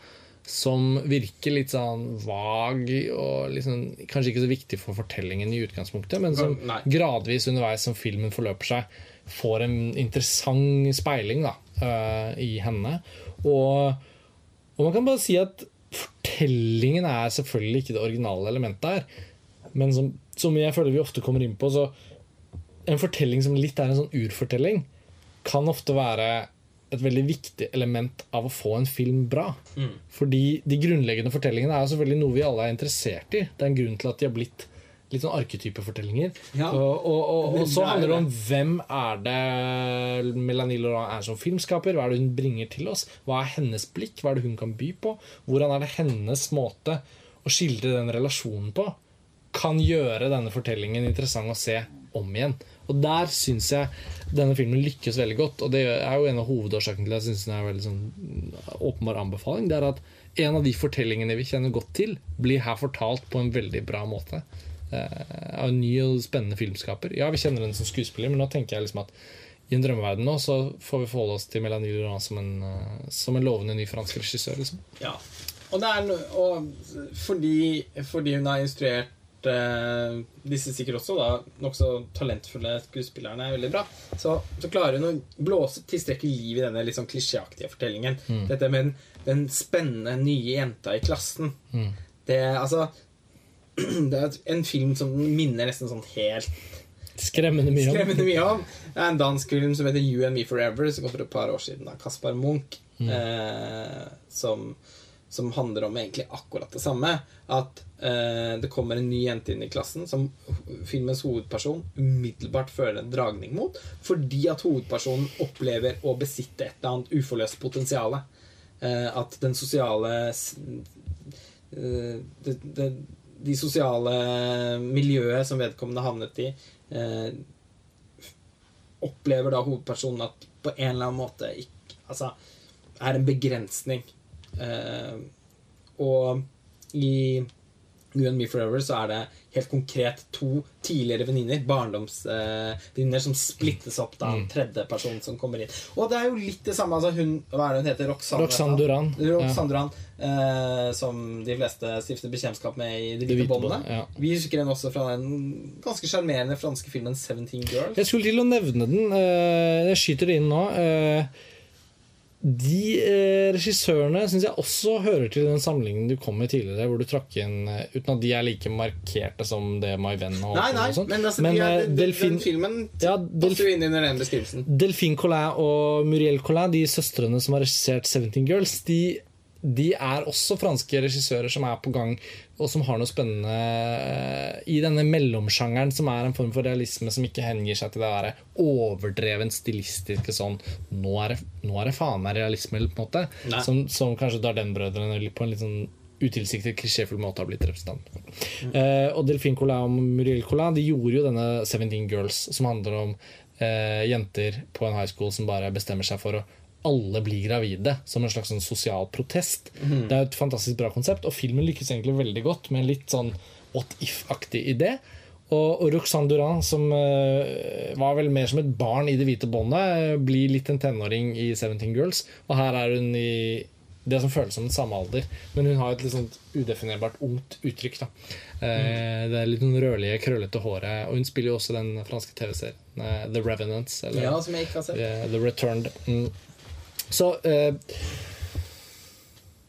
som virker litt sånn vag og liksom, kanskje ikke så viktig for fortellingen i utgangspunktet, men som Nei. gradvis underveis som filmen forløper seg, får en interessant speiling da, uh, i henne. Og, og man kan bare si at fortellingen er selvfølgelig ikke det originale elementet her, men som, som jeg føler vi ofte kommer inn på, så en fortelling som litt er en sånn urfortelling, kan ofte være et veldig viktig element av å få en film bra. Fordi de grunnleggende fortellingene er selvfølgelig noe vi alle er interessert i. Det er en grunn til at de har blitt litt sånn arketypefortellinger. Ja. Og, og, og, og så er handler det om hvem er det Melanie Laurent er som filmskaper? Hva er det hun bringer til oss? Hva er hennes blikk? Hva er det hun kan by på? Hvordan er det hennes måte å skildre den relasjonen på kan gjøre denne fortellingen interessant å se om igjen? Og der syns jeg denne filmen lykkes veldig godt. Og det er jo en av hovedårsakene til at jeg syns den er veldig sånn åpenbar anbefaling. Det er at en av de fortellingene vi kjenner godt til, blir her fortalt på en veldig bra måte. Eh, Av en ny og spennende filmskaper. Ja, vi kjenner henne som skuespiller, men nå tenker jeg liksom at i en drømmeverden nå så får vi forholde oss til Melanie Laurent som eh, som en lovende ny fransk regissør. Liksom. Ja. Og, er, og fordi, fordi hun har instruert eh, disse sikkert også da nokså talentfulle skuespillerne er veldig bra, så, så klarer hun å blåse tilstrekkelig liv i denne litt sånn klisjéaktige fortellingen. Dette med den, den spennende nye jenta i klassen. Det, altså, det er (clears throat) en film som minner nesten sånn helt Skremmende mye skremmende mye om. Det er en dansk film som heter You and Me Forever, som kom for et par år siden av Kaspar Munch. Eh, som, som handler om egentlig akkurat det samme. At eh, det kommer en ny jente inn i klassen som filmens hovedperson umiddelbart føler en dragning mot. Fordi at hovedpersonen opplever å besitte et eller annet uforløst potensial. Eh, at den sosiale eh, det, det, de sosiale miljøet som vedkommende havnet i, eh, opplever da hovedpersonen at på en eller annen måte ikke, altså, er en begrensning. Eh, og i You and Me Forever så er det helt konkret to tidligere venninner, barndomsvenninner, som splittes opp da en tredje person som kommer inn. Og det er jo litt det samme. altså hun, Hva er det hun heter? Roxanne, Roxanne Duran. Roxanne Duran eh, som de fleste stifter bekjentskap med i De hvite båndene. ja. Vi husker den også fra den ganske sjarmerende franske filmen 'Seventeen Girls'. Jeg skulle til å nevne den. eh, Jeg skyter det inn nå. Eh, De eh, regissørene syns jeg også hører til den samlingen du kom med tidligere, hvor du trakk inn eh, Uten at de er like markerte som det My Venn og, Nei, nei, og men, altså, Men, de er, eh, Delphine- den filmen Ja, passer jo inn under den beskrivelsen. Delphine Collin og Muriel Collin, de søstrene som har regissert 17 Girls, de de er også franske regissører som er på gang, og som har noe spennende eh, i denne mellomsjangeren, som er en form for realisme som ikke hengir seg til det der overdreven stilistiske sånn Nå er det, nå er det faen meg realisme, på en måte. Som, som kanskje Darden-brødrene på en litt sånn utilsiktet klisjéfull måte har blitt representant for. Eh, og Delphine Collin og Muriel Collin de gjorde jo denne 17 Girls, som handler om eh, jenter på en high school som bare bestemmer seg for å alle blir gravide, som en slags sånn sosial protest. Det er et fantastisk bra konsept, og filmen lykkes egentlig veldig godt med en litt sånn what if-aktig idé. Og, og Roxanne Duran, som uh, var vel mer som et barn i Det hvite båndet, eh, blir litt en tenåring i 17 Girls. Og her er hun i det som føles som den samme alder, men hun har et litt sånn udefinerbart ungt uttrykk. da eh, Det er litt noen rødlige, krøllete håret. Og hun spiller jo også den franske TV-serien eh, The Revenants. Eller Ja, som jeg ikke har sett. The Returned. Mm. Så eh,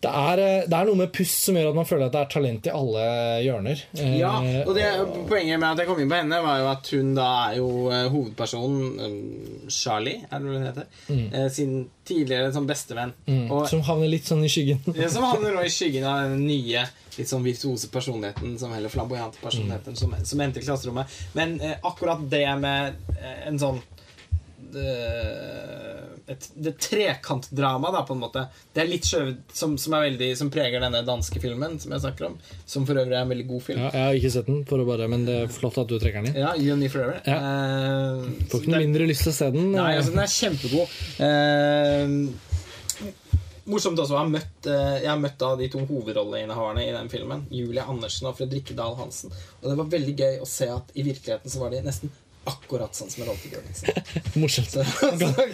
det, er, eh, det er noe med pust som gjør at man føler at det er talent i alle hjørner. Eh, Ja, og det, Poenget med at jeg kom inn på henne, var jo at hun da er jo eh, hovedpersonen Charlie, er det hun heter? Eh, sin tidligere sånn bestevenn. mm, Og som havner litt sånn i skyggen. (laughs) ja, som havner i skyggen av den nye litt sånn virtuose personligheten, som heller flamboyante personligheten, som, som endte i klasserommet. Men eh, akkurat det med eh, en sånn det, et, det trekantdrama, da, på en måte. Det er litt skjøvet, som, som, er veldig, som preger denne danske filmen som jeg snakker om. Som for øvrig er en veldig god film. Ja, jeg har ikke sett den, for å bare, men det er flott at du trekker den inn. Ja, Me Forever. Ja. Uh, Får ikke noe mindre lyst til å se den. Nei, altså den er kjempegod. Uh, morsomt også jeg har møtt eh, Jeg har møtt de to hovedrolleinnehaverne i den filmen. Julie Andersen og Fredrikke Dahl Hansen. Og det var veldig gøy å se at i virkeligheten så var de nesten akkurat sånn som rollefigur. Liksom. (laughs) Morsomt. Så,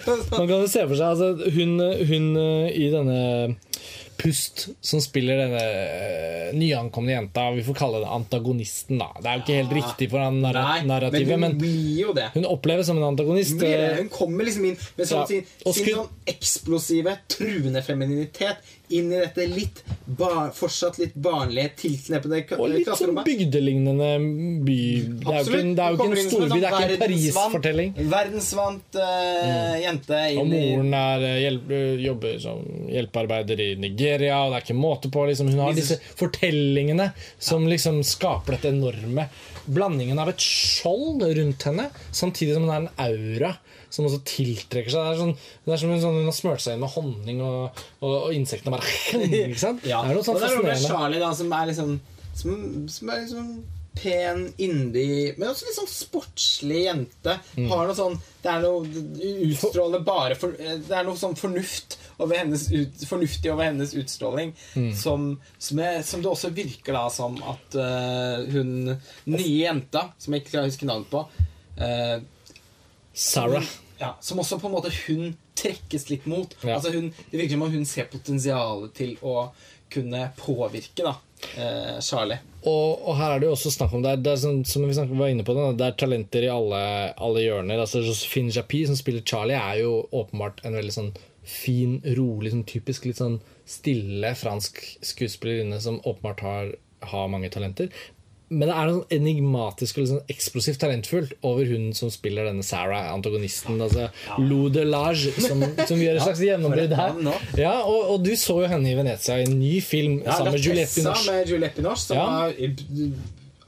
kan, Man kan jo se for seg altså, hun, hun eh, i denne Pust, som spiller denne eh, nyankomne jenta, vi får kalle det antagonisten, da. Det er jo ikke helt riktig for han narra Nei, men narrativet, hun men jo det. hun oppleves som en antagonist. Hun, eh, hun kommer liksom inn med sånn, Ja, sin, sin sånn eksplosive, truende femininitet inn i dette litt bar, fortsatt litt barnlige, tilknepende Og litt sånn bygdelignende by. Det er jo ikke, det er jo ikke en storby, det er ikke en Paris-fortelling. verdensvant- uh, jente. jente Og moren er, eh, hjelp, jobber som hjelpearbeider i Nigeria, og det er ikke måte på. Liksom. Hun har disse fortellingene som liksom skaper dette enorme Blandingen av et skjold rundt henne, samtidig som hun er en aura som også tiltrekker seg. Det er, sånn, det er som hun, sånn, hun har smurt seg inn med honning, og, og, og insektene bare (laughs) ikke sant? Ja. Det er noe sånn og det er noe med fascinerende. Charlie da, som er liksom Som, som er liksom pen, yndig, men også litt sånn sportslig jente. Mm. Har noe sånn Det er noe Utstråler bare for, Det er noe sånn fornuft over hennes ut, fornuftig over hennes utstråling Mm. som, som, er, som det også virker da som at uh, hun nye jenta, som jeg ikke klarer huske navnet på eh, Sarah. ja, som også på en måte hun trekkes litt mot. Ja. Altså hun, det virker som om hun ser potensialet til å kunne påvirke da, eh, Charlie. Og, og her er det jo også snakk om det er, det er sånn, Som vi snakket, var inne på det, er talenter i alle, alle hjørner. Altså Josephine Japy, som spiller Charlie, er jo åpenbart en veldig sånn fin, rolig, sånn typisk litt sånn stille fransk skuespillerinne som åpenbart har, har mange talenter. Men det er noe sånn enigmatisk og sånn eksplosivt talentfullt over hun som spiller denne Sarah, antagonisten. Altså Lou de Lage, som, som gjør et slags gjennombrudd her. Ja, og, og du så jo henne i Venezia i en ny film sammen med Juliette Binoche. med Juliette Binoche, som Ja. var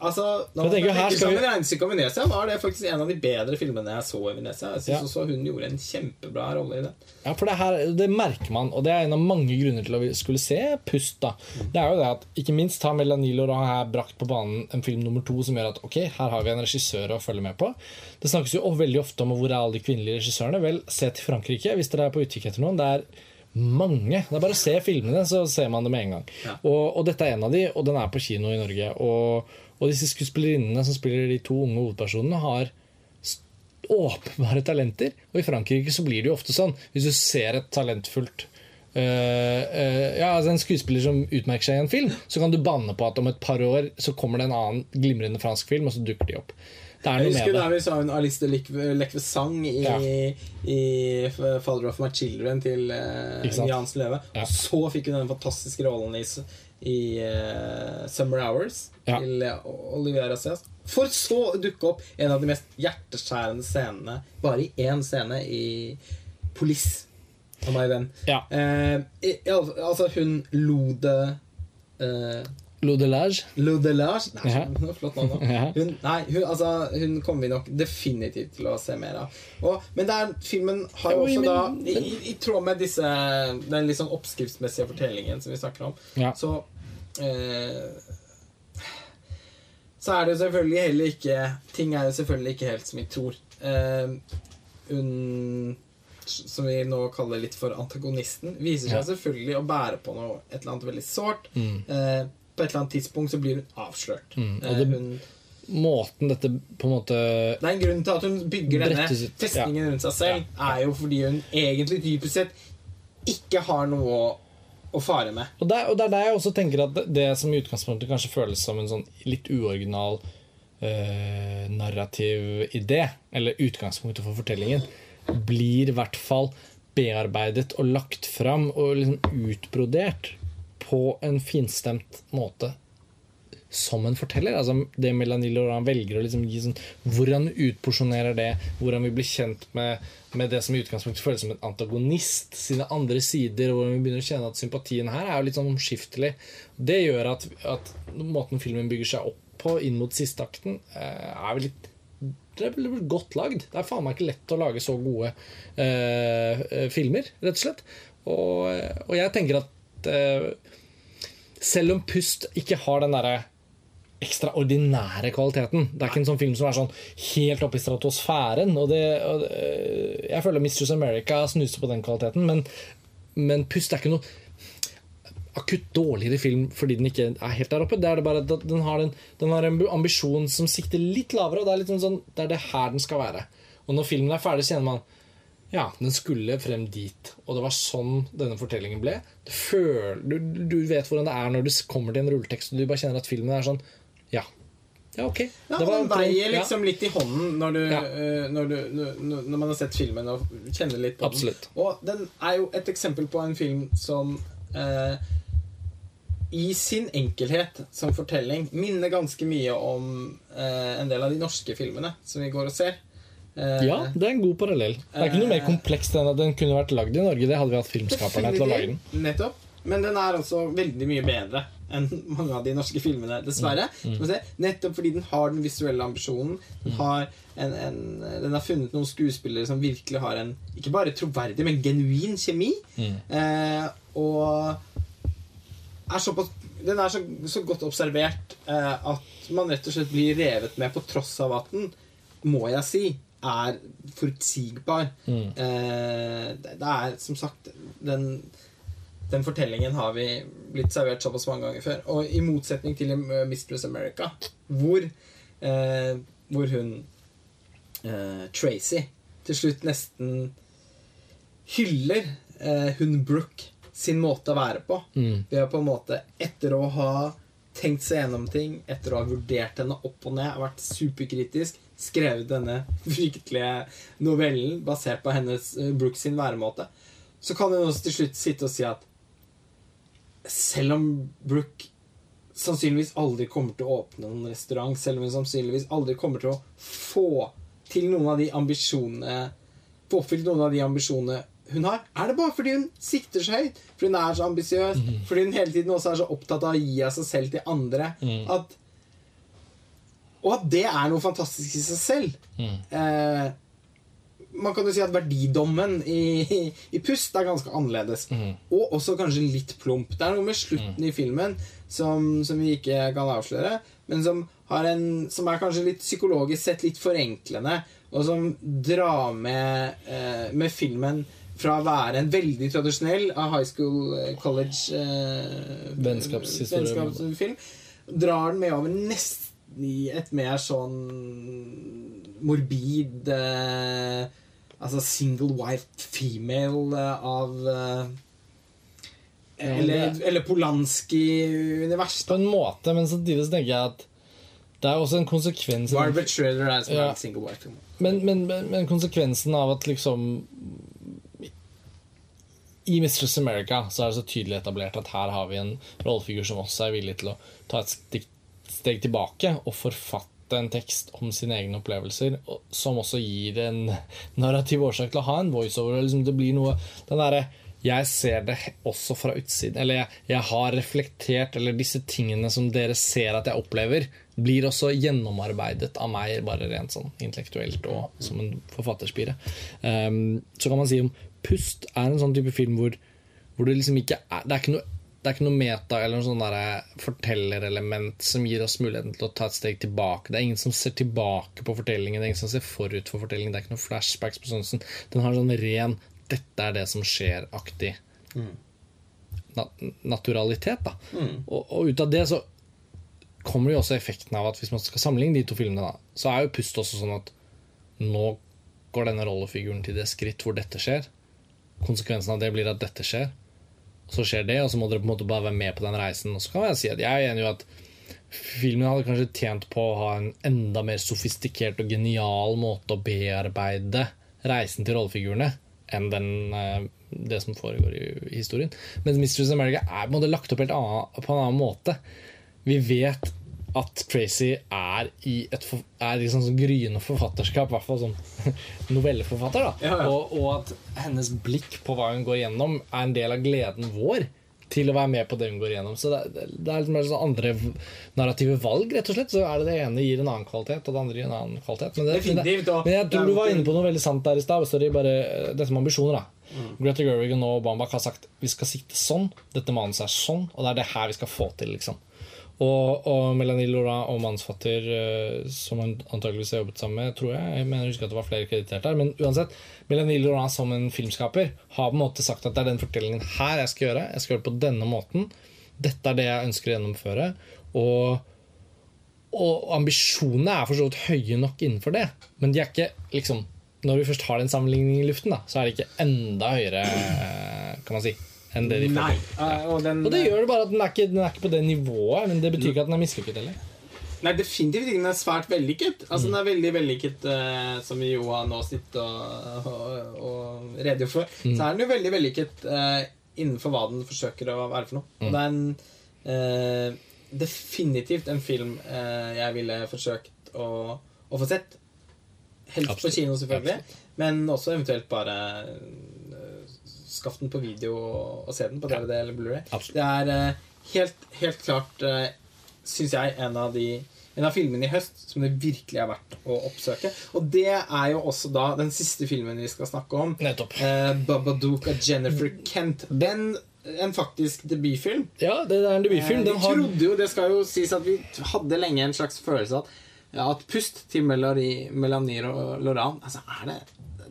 Altså, når man tenker sammen vi- regnestykke om Venezia, var det faktisk en av de bedre filmene jeg så i Venezia. Jeg synes Ja. også hun gjorde en kjempebra rolle i det. Ja, for det, her, det merker man, og det er en av mange grunner til å skulle se Pust. da Det er jo det at Ikke minst har Melanilo Laurent her brakt på banen en film nummer to som gjør at ok, her har vi en regissør å følge med på. Det snakkes jo veldig ofte om hvor er alle de kvinnelige regissørene. Vel, se til Frankrike hvis dere er på utkikk etter noen. Det er mange. Det er bare å se filmene, så ser man det med en gang. Ja. Og, og dette er en av de, og den er på kino i Norge. Og, og disse skuespillerinnene som spiller de to unge hovedpersonene, har åpenbare talenter. Og i Frankrike så blir det jo ofte sånn. Hvis du ser et talentfullt uh, uh, ja, altså En skuespiller som utmerker seg i en film, så kan du banne på at om et par år så kommer det en annen glimrende fransk film, og så dukker de opp. Det er Jeg husker med da vi så en Alice de Lecvesang i, Ja. i Father of My Children til uh, Jans Løve. Ja. Og så fikk hun den fantastiske rollen i, i uh, Summer Hours Ja. til uh, Olivia Racias. For så å dukke opp en av de mest hjerteskjærende scenene, bare i én scene, i Police. av meg venn. Ja. Uh, i, altså, hun Lode eh, Lodelage. Nei, Ja. flott navn. (laughs) Hun, nei, hun, altså, hun kommer vi nok definitivt til å se mer av. Og, men det er, filmen har jo også da, i, i, i tråd med disse, den litt sånn oppskriftsmessige fortellingen som vi snakker om, Ja. så eh, Så er det jo selvfølgelig heller ikke Ting er jo selvfølgelig ikke helt som vi tror. Eh, hun som vi nå kaller litt for antagonisten, viser seg Ja. selvfølgelig å bære på noe et eller annet veldig sårt. Mm. Eh, på et eller annet tidspunkt så blir hun avslørt. Mm, Eh, det- hun, Måten dette på en måte det er en grunn til at hun bygger denne ut, festningen rundt seg selv, er jo fordi hun egentlig dypest sett ikke har noe å, å fare med. Og det, og det er der jeg også tenker at det, det som i utgangspunktet kanskje føles som en sånn litt uoriginal eh, narrativ idé, eller utgangspunktet for fortellingen, blir i hvert fall bearbeidet og lagt fram og liksom utbrodert på en finstemt måte som en forteller. Altså det Melanie Laurent velger å liksom gi sånn Hvor han utporsjonerer det, hvordan vi blir kjent med, med det som i utgangspunktet føles som en antagonist, sine andre sider, og hvordan vi begynner å kjenne at sympatien her er jo litt sånn omskiftelig. Det gjør at, at måten filmen bygger seg opp på inn mot siste akten, eh, er vel litt det er godt lagd. Det er faen meg ikke lett å lage så gode eh, eh, filmer, rett og slett. Og, og jeg tenker at eh, selv om Pust ikke har den derre ekstraordinære kvaliteten Det er ikke en sånn film som er sånn helt oppe i stratosfæren. Og det, og det, jeg føler Mistress America snuser på den kvaliteten, men, men Pust er ikke noe akutt dårligere film fordi den ikke er helt der oppe. Det er det bare at den har, en, den har en ambisjon som sikter litt lavere, og det er, litt sånn, det er det her den skal være. Og når filmen er ferdig, så kjenner man ja, den skulle frem dit. Og det var sånn denne fortellingen ble. Du, føler, du, du vet hvordan det er når du kommer til en rulletekst, og du bare kjenner at filmen er sånn Ja, ja ok. Ja, Det var Den veier ja. liksom litt i hånden når, du, Ja. eh, når, du, når, når man har sett filmen og kjenner litt på Absolutt. den. Og den er jo et eksempel på en film som eh, i sin enkelhet som fortelling minner ganske mye om eh, en del av de norske filmene som vi går og ser. Eh, Ja, det er en god parallell. Det er ikke noe mer Eh, komplekst enn at den kunne vært lagd i Norge. Det hadde vi hatt filmskaperne til å lage den. Nettopp. Men den er også veldig mye bedre enn mange av de norske filmene, dessverre. Mm. Se, Nettopp fordi den har den visuelle ambisjonen. Den har, en, en, den har funnet noen skuespillere som virkelig har en ikke bare troverdig, men genuin kjemi. Mm. Eh, og er såpass Den er så, så godt observert eh, at man rett og slett blir revet med, på tross av at den, må jeg si, er forutsigbar. Mm. Eh, det, er som sagt den, den fortellingen har vi blitt servert såpass mange ganger før. Og i motsetning til Mistress America, hvor, eh, hvor hun eh, Tracy til slutt nesten hyller eh, hun Brooke sin måte å være på. Mm. Ved å på en måte, etter å ha tenkt seg gjennom ting, etter å ha vurdert henne opp og ned, vært superkritisk, skrevet denne fryktelige novellen basert på hennes Brooks sin væremåte, så kan hun også til slutt sitte og si at selv om Brooke sannsynligvis aldri kommer til å åpne noen restaurant, selv om hun sannsynligvis aldri kommer til å få til noen av de ambisjonene Få oppfylt noen av de ambisjonene hun har, er det bare fordi hun sikter så høyt. Fordi hun er så ambisiøs. Fordi hun hele tiden også er så opptatt av å gi av seg selv til andre. At, og at det er noe fantastisk i seg selv. Eh, man kan jo si at verdidommen i, i, Pust er ganske annerledes. Og også kanskje litt plump. Det er noe med slutten i filmen som, som vi ikke kan avsløre, men som, har en, som er kanskje litt psykologisk sett litt forenklende, og som drar med, eh, med filmen fra å være en veldig tradisjonell av high school, eh, college eh, Vennskapshistorie. vennskapsfilm, drar den med over nesten i et mer sånn morbid eh, Altså single white female eh, av eh, Eller, eller Polanski-univers. På en måte, men samtidig så tenker jeg at det er også en konsekvens Barbara Schroeder er som Ja. er en single white female. men, men, men, men konsekvensen av at liksom I Mistress America så er det så tydelig etablert at her har vi en rollefigur som også er villig til å ta et stik, steg tilbake og forfatte en tekst om sine egne opplevelser, som også gir en narrativ årsak til å ha en voiceover. Liksom det blir noe Den derre Jeg ser det også fra utsiden. Eller jeg, jeg har reflektert Eller disse tingene som dere ser at jeg opplever, blir også gjennomarbeidet av meg, bare rent sånn intellektuelt og som en forfatterspire. Um, så kan man si om Pust er en sånn type film hvor, hvor det liksom ikke er Det er ikke noe det er ikke noe meta eller noe sånn fortellerelement som gir oss muligheten til å ta et steg tilbake. Det er ingen som ser tilbake på fortellingen, det er ingen som ser forut for fortellingen. Det er ikke noen flashbacks på sånn. Den har sånn ren 'dette er det som skjer'-aktig na naturalitet. da. Og, og ut av det så kommer jo også effekten av at hvis man skal sammenligne de to filmene, da, så er jo Pust også sånn at nå går denne rollefiguren til det skritt hvor dette skjer. Konsekvensen av det blir at dette skjer. Så skjer det, og så må dere på en måte bare være med på den reisen. Og så kan jeg si at jeg er enig i at filmen hadde kanskje tjent på å ha en enda mer sofistikert og genial måte å bearbeide reisen til rollefigurene enn den, eh, det som foregår i, historien. Men Mistress America er på en måte lagt opp helt annen, på en annen måte. Vi vet at Tracy er i et er liksom sånn, sånn gryende forfatterskap, i hvert fall som (laughs) novelleforfatter. Da. Ja, ja. Og, og at hennes blikk på hva hun går gjennom, er en del av gleden vår til å være med på det hun går gjennom. Så det, det, det er litt mer sånn andre narrative valg, rett og slett. Så er det det ene gir en annen kvalitet, og det andre gir en annen kvalitet. Men, det, men, men jeg tror du var inne på noe veldig sant der i stad. Sorry, bare dette med ambisjoner, da. Greta Gerwig og Bambak har sagt vi skal sikte sånn, dette manuset er sånn, og det er det her vi skal få til. liksom og, og Melanie Laurent og mannsfatter, eh, som hun antageligvis har jobbet sammen med, tror jeg Jeg mener jeg husker at det var flere kreditert der. Men uansett, Melanie Laurent som en filmskaper har på en måte sagt at det er den fortellingen her jeg skal gjøre. Jeg skal gjøre det på denne måten. Dette er det jeg ønsker å gjennomføre. Og, og ambisjonene er for så vidt høye nok innenfor det. Men de er ikke liksom Når vi først har den sammenligningen i luften, da, så er det ikke enda høyere, eh, kan man si, enn det de får Nei. til. Ja. og, den, Og det gjør det bare at den er, ikke, den er ikke på det nivået, men det betyr ikke at den er mislykket heller. Nei, definitivt ikke. Den er svært vellykket. Altså, Den er veldig vellykket, eh, som vi jo har nå sittet og, og, og redegjort for. Så er den jo veldig vellykket eh, innenfor hva den forsøker å være for noe. Og det er en, eh, definitivt en film eh, jeg ville forsøkt å, å få sett. Helst på kino, selvfølgelig. Men også eventuelt bare skaff den på video og, se den på DVD eller Blu-ray. Det er eh, helt, helt klart, uh, syns jeg, en av de en av filmene i høst som det virkelig er verdt å oppsøke. Og det er jo også da den siste filmen vi skal snakke om. Nettopp. Eh, Babadook av Jennifer Kent. Den, en faktisk debutfilm. Ja, det er en debutfilm. Eh, vi trodde jo, det skal jo sies at vi hadde lenge en slags følelse at ja, at Pust til Melanie, Melanie og Laurent Altså, er det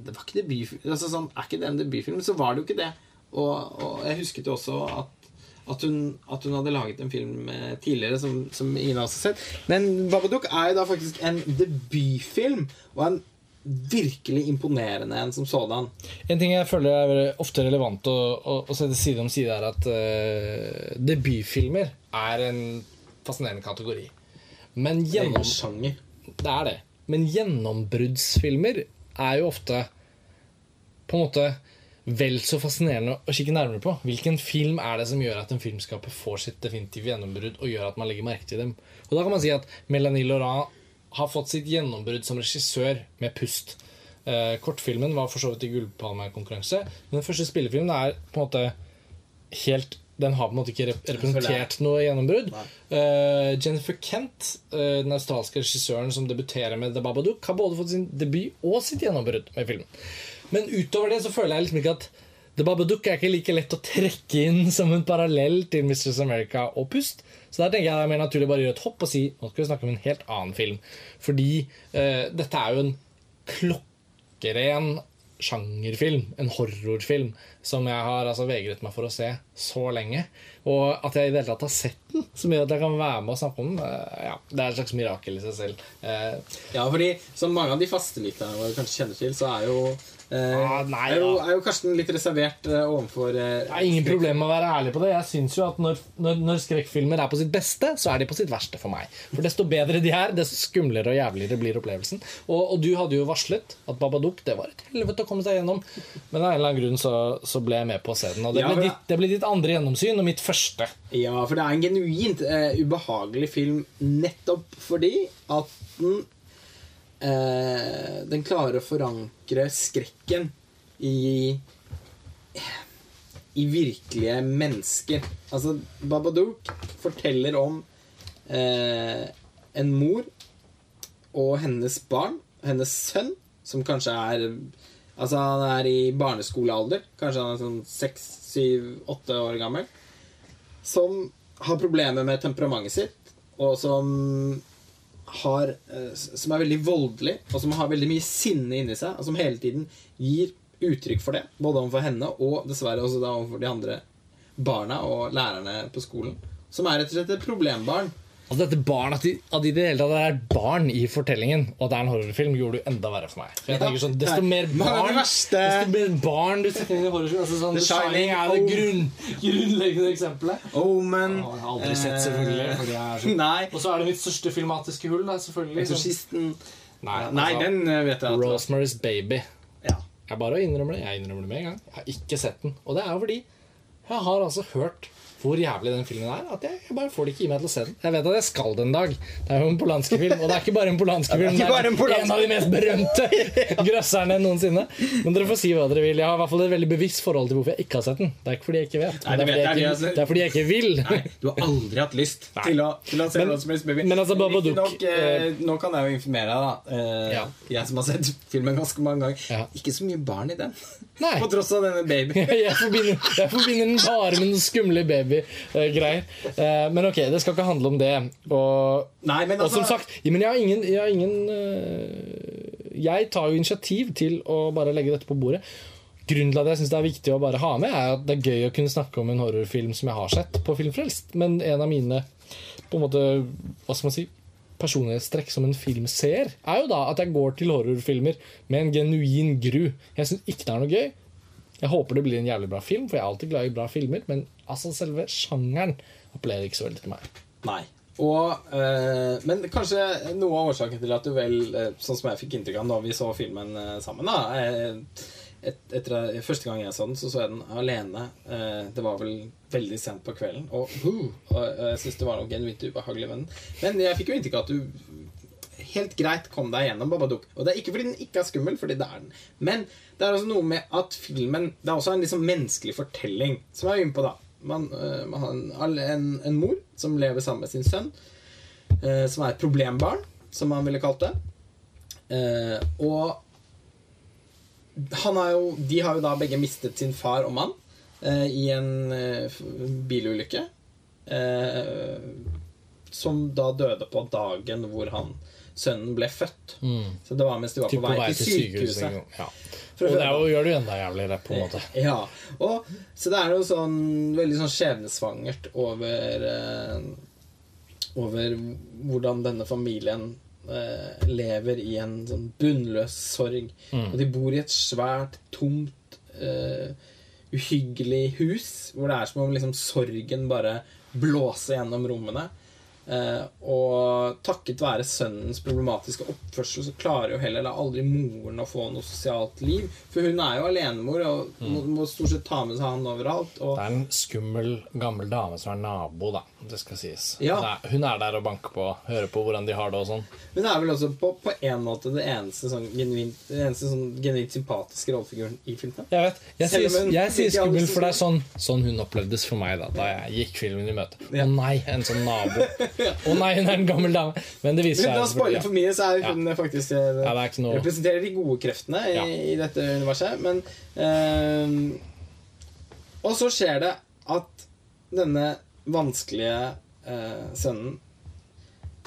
Det var ikke debutfilm altså, sånn, Er ikke det en debutfilm? Så var det jo ikke det. Og, og jeg husket jo også at, at, hun, at hun hadde laget en film eh, tidligere som, som ingen av oss har sett. Men Babadook er jo da faktisk en debutfilm, og en virkelig imponerende en som sådan. En ting jeg føler er ofte relevant å, å, å sette side om side, er at uh, debutfilmer er en fascinerende kategori. Men gjennom, det er det. Men gjennombruddsfilmer er jo ofte på en måte vel så fascinerende å kikke nærmere på. Hvilken film er det som gjør at en filmskaper får sitt definitive gjennombrudd, og gjør at man legger merke til dem? Og da kan man si at Melanie Laurent har fått sitt gjennombrudd som regissør med Pust. Eh, kortfilmen var for så vidt i gullpalmekonkurranse, men den første spillefilmen er på en måte helt den har på en måte ikke rep representert noe gjennombrudd. Uh, Jennifer Kent, uh, den australske regissøren som debuterer med The Babadook, har både fått sin debut og sitt gjennombrudd med filmen. Men utover det så føler jeg liksom ikke at The Babadook er ikke like lett å trekke inn som en parallell til Mistress America og Pust. Så der tenker jeg det er mer naturlig bare å gjøre et hopp og si nå skal vi snakke om en helt annen film. Fordi uh, dette er jo en klokkeren sjangerfilm, en horrorfilm, som jeg har altså vegret meg for å se så lenge. Og at jeg i det hele tatt har sett den, som gjør at jeg kan være med og snakke om den, eh, ja, det er et slags mirakel i seg selv. Eh, Ja, fordi som mange av de faste lytterne våre kanskje kjenner til, så er jo, Ah, nei, er jo, er jo Karsten litt reservert uh, overfor uh, Det er ingen problem med å være ærlig på det. Jeg synes jo at når, når, når skrekkfilmer er på sitt beste, så er de på sitt verste for meg. For desto bedre de er, desto skumlere og jævligere blir opplevelsen. Og, og du hadde jo varslet at Babadook det var et helvete å komme seg gjennom. Men av en eller annen grunn så, så ble jeg med på å se den. Og det, Ja, ble ditt, det ble ditt andre gjennomsyn, og mitt første. Ja, for det er en genuint uh, ubehagelig film nettopp fordi at den eh, Den klarer å forankre skrekken i i virkelige mennesker. Altså, Babadook forteller om eh, en mor og hennes barn, hennes sønn, som kanskje er Altså, han er i barneskolealder. Kanskje han er sånn seks, syv, åtte år gammel. Som har problemer med temperamentet sitt, og som har eh, Som er veldig voldelig, og som har veldig mye sinne inni seg, og som hele tiden gir uttrykk for det. Både overfor henne og dessverre også da overfor de andre barna og lærerne på skolen. Som er rett og slett et problembarn. Altså dette barn, At de, at de i det hele tatt er barn i fortellingen, og at det er en horrorfilm, gjorde det enda verre for meg. For jeg Ja, tenker sånn, Desto er mer barn Desto mer barn du setter inn i horrorfilm altså sånn, The Shining er det oh. grunn, grunnleggende eksempelet. Omen Jeg har aldri sett, selvfølgelig. Fordi jeg så... Nei. Og så er det mitt største filmatiske hull. Da, selvfølgelig sånn. Eksorsisten Nei, Nei, altså, den eh, vet jeg at Rosemary's Baby. ja. Jeg bare innrømmer det. Jeg innrømmer det med en gang. Jeg har ikke sett den. Og det er jo fordi jeg har altså hørt hvor jævlig den filmen er, at jeg, bare får det ikke i meg til å se den. Jeg vet at jeg skal det en dag. Det er jo en polanske film, og det er ikke bare en polanske film. (laughs) Det er en en av de mest berømte (laughs) grøsserne noensinne. Men dere får si hva dere vil. Jeg har i hvert fall et veldig bevisst forhold til hvorfor jeg ikke har sett den. Det er ikke fordi jeg ikke vet, Nei, det, det er vet fordi jeg, ikke, det er fordi jeg ikke vil. (laughs) Nei, du har aldri hatt lyst til å, til å se Men- Rosemary's Baby. men altså, Babadook, nok, eh, Nå kan jeg jo informere deg, da. Eh, Ja. Jeg som har sett filmen ganske mange ganger. Ja. Ikke så mye barn i den. Nei. På tross av denne babyen. (laughs) jeg, forbinder, jeg forbinder den bare med noen skumle babygreier. Eh, men ok, det skal ikke handle om det. Og, Nei, men og altså som sagt, ja, men jeg har ingen, jeg, har ingen eh, jeg tar jo initiativ til å bare legge dette på bordet. Grunnen til at jeg synes det er viktig å bare ha med, er at det er gøy å kunne snakke om en horrorfilm som jeg har sett på Filmfrelst. Men en av mine på en måte, hva skal man si personlighetstrekk som en filmseer, er jo da at jeg går til horrorfilmer med en genuin gru. Jeg syns ikke det er noe gøy. Jeg håper det blir en jævlig bra film, for jeg er alltid glad i bra filmer. Men altså selve sjangeren appellerer ikke så veldig til meg. Nei. Og, øh, men kanskje noe av årsaken til at du vel, eh, sånn som jeg fikk inntrykk av når vi så filmen eh, sammen da, eh, et, etter Første gang jeg så den, så så jeg den alene. Eh, det var vel veldig sent på kvelden. Og, uh, og jeg syns det var noe genuint ubehagelig med den. Men jeg fikk jo inntrykk av at du helt greit kom deg gjennom Babadook. Og det er ikke fordi den ikke er skummel, fordi det er den. Men det er også noe med at filmen Det er også en liksom menneskelig fortelling, som jeg er inne på, da. Man, øh, man har en, en, en mor som lever sammen med sin sønn, øh, som er et problembarn, som man ville kalt det. Eh, og jo, de har jo da begge mistet sin far og mann eh, i en eh, bilulykke. Eh, som da døde på dagen hvor han, sønnen ble født. Så det var mens de var på, på vei, til sykehuset. Ja. Og det jo, gjør det jo enda jævligere, på en måte. Ja, og, så det er jo sånn veldig sånn skjebnesvangert over eh, Over hvordan denne familien eh, lever i en sånn bunnløs sorg. Og de bor i et svært, tomt, eh, uhyggelig hus hvor det er som om liksom sorgen bare blåser gjennom rommene. Eh, og takket være sønnens problematiske oppførsel så klarer jo heller da aldri moren å få noe sosialt liv. For hun er jo alenemor og må, må stort sett ta med seg han overalt. Det er en skummel, gammel dame som er nabo, da. Det skal sies. Ja. Det hun er der og banker på, hører på hvordan de har det og sånn. hun er vel også på, på en måte det eneste sånn genuint, det eneste sånn genuint sympatiske rollefiguren i filmen. Jeg vet. Jeg sier, skummel, for det er sånn, sånn hun opplevdes for meg da Da jeg gikk filmen i møte. Å Ja. nei, en sånn nabo. Å nei, hun er en gammel dame. Men det viser Uten å seg spoile for mye, så er hun faktisk eh, Ja, noe- representerer de gode kreftene i, i dette universet. Men eh, Og så skjer det at denne vanskelige eh, sønnen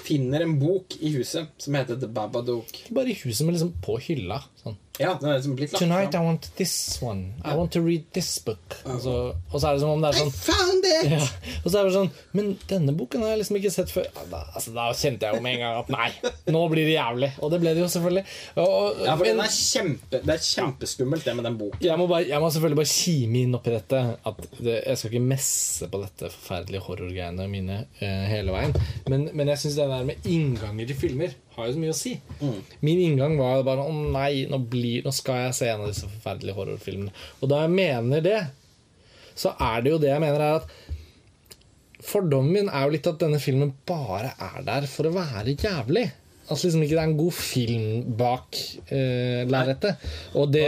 finner en bok i huset som heter The Babadook. Ikke bare i huset, men liksom på hylla. Sånn. Ja, det er liksom blitt lagt Tonight I want this one. I want to read this book. Og så, og så er det som om det er I sånn found it! ja. Og så er det sånn Men denne boken har jeg liksom ikke sett før. Da, altså, da kjente jeg jo med en gang at nei, nå blir det jævlig. Og det ble det jo selvfølgelig. Og, og, Ja, for men- er kjempe, Det er kjempeskummelt, det med den boken. jeg må, bare, jeg må selvfølgelig bare kime inn oppi dette at det, jeg skal ikke messe på dette forferdelige horrorgreiene mine uh, hele veien. Men, men jeg syns det der med innganger til filmer har jo så mye å si. Mm. Min inngang var bare å nei, nå, blir, nå skal jeg se en av disse forferdelige horrorfilmene. Og da jeg mener det, så er det jo det jeg mener er at Fordommen min er jo litt at denne filmen bare er der for å være jævlig. Altså liksom ikke det er en god film bak uh, lerretet. Og det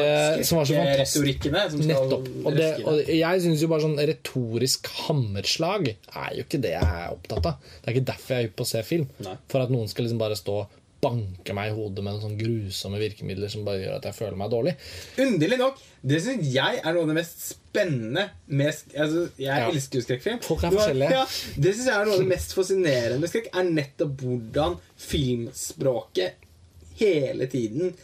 som var så fantastisk Nettopp. Og, det, og jeg syns jo bare sånn retorisk hammerslag er jo ikke det jeg er opptatt av. Det er ikke derfor jeg er ute på å se film. Nei. For at noen skal liksom bare stå banke meg i hodet med sånne grusomme virkemidler som bare gjør at jeg føler meg dårlig. Underlig nok, det syns jeg er noe av det mest spennende med altså, Jeg Ja. elsker jo skrekkfilm. Folk er forskjellige. Ja, det syns jeg er noe av det mest fascinerende med skrekk, er nettopp hvordan filmspråket hele tiden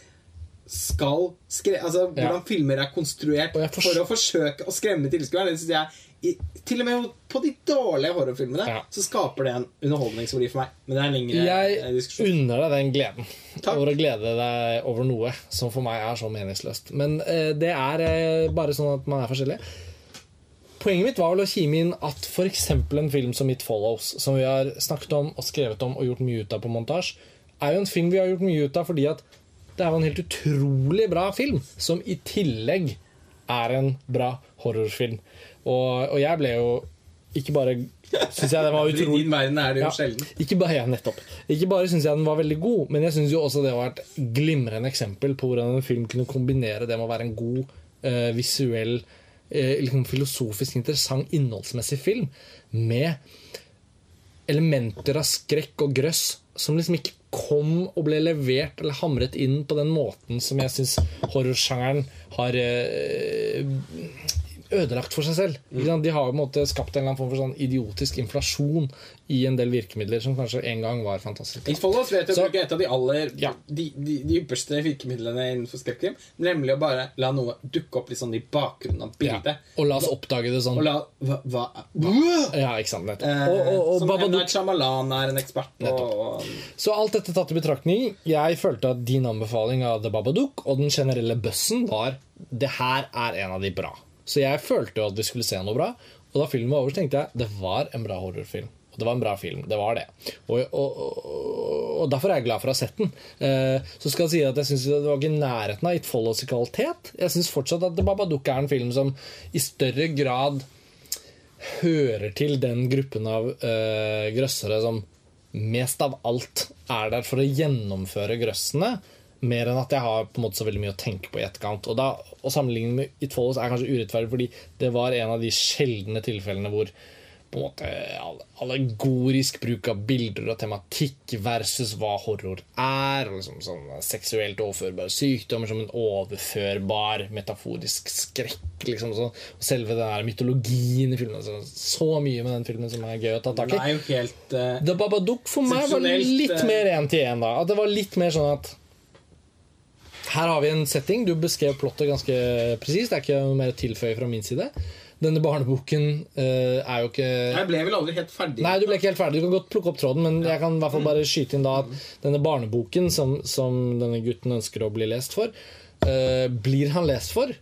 skal skre... Altså Ja. hvordan filmer er konstruert for å forsøke å skremme tilskueren. Det synes jeg i, Til og med på de dårlige horrorfilmene Ja. så skaper det en underholdningsverdi for meg. Men det er en lengre Jeg eh, diskusjon. unner deg den gleden Takk. over å glede deg over noe som for meg er så meningsløst. Men eh, det er eh, bare sånn at man er forskjellig. Poenget mitt var vel å kime inn at f.eks. en film som It Follows, som vi har snakket om og skrevet om og gjort mye ut av på montasje, er jo en film vi har gjort mye ut av fordi at det er jo en helt utrolig bra film, som i tillegg er en bra horrorfilm. Og, og jeg ble jo ikke bare Syns jeg den var (laughs) I utrolig din verden er det jo ja, sjelden. Ikke bare, ja, nettopp. Ikke bare syns jeg den var veldig god, men jeg syns jo også det var et glimrende eksempel på hvordan en film kunne kombinere det med å være en god uh, visuell, uh, liksom filosofisk interessant innholdsmessig film med elementer av skrekk og grøss som liksom ikke kom og ble levert eller hamret inn på den måten som jeg syns horrorsjangeren har eh, ødelagt for seg selv. Mm. De har på en måte skapt en eller annen form for sånn idiotisk inflasjon i en del virkemidler som kanskje en gang var fantastiske. It Follows vet jeg Så- bruker et av de aller Ja. de, de, de ypperste virkemidlene innenfor skrekkrim. Nemlig å bare la noe dukke opp litt sånn i bakgrunnen av Ja. bildet. Og la oss oppdage det sånn. Og la hva, hva, hva? Ja, ikke sant. Nettopp. Eh, Og, og, og som. Babadook Shyamalan er en ekspert på. Og, Så alt dette tatt i betraktning, jeg følte at din anbefaling av The Babadook og den generelle bøssen var det her er en av de bra. Så jeg følte jo at vi skulle se noe bra. Og da filmen var over, så tenkte jeg det var en bra horrorfilm. Og det var en bra film. Det var det. Og, og, og, og derfor er jeg glad for å ha sett den. Eh, så skal jeg si at jeg syns det var ikke i nærheten av It Follows i kvalitet. Jeg syns fortsatt at Babadook er en film som i større grad hører til den gruppen av eh, grøssere som mest av alt er der for å gjennomføre grøssene, mer enn at jeg har på en måte så veldig mye å tenke på i etterkant. Og da, å sammenligne med It Follows er kanskje urettferdig, fordi det var en av de sjeldne tilfellene hvor på en måte allegorisk bruk av bilder og tematikk versus hva horror er. Og liksom sånn seksuelt overførbare sykdommer som en overførbar metaforisk skrekk. Liksom, sånn. og selve den der mytologien i filmen. Så, så mye med den filmen som er gøy å ta tak det er jo helt Uh, The Babadook for meg var litt eh. mer én til én. det var litt mer sånn at her har vi en setting. Du beskrev plottet ganske presist. Det er ikke noe mer å tilføye fra min side. Denne barneboken uh, er jo ikke Jeg ble vel aldri helt ferdig. Nei, du ble ikke helt ferdig. Du kan godt plukke opp tråden, men jeg kan i hvert fall bare skyte inn da at denne barneboken som, som denne gutten ønsker å bli lest for, uh, blir han lest for.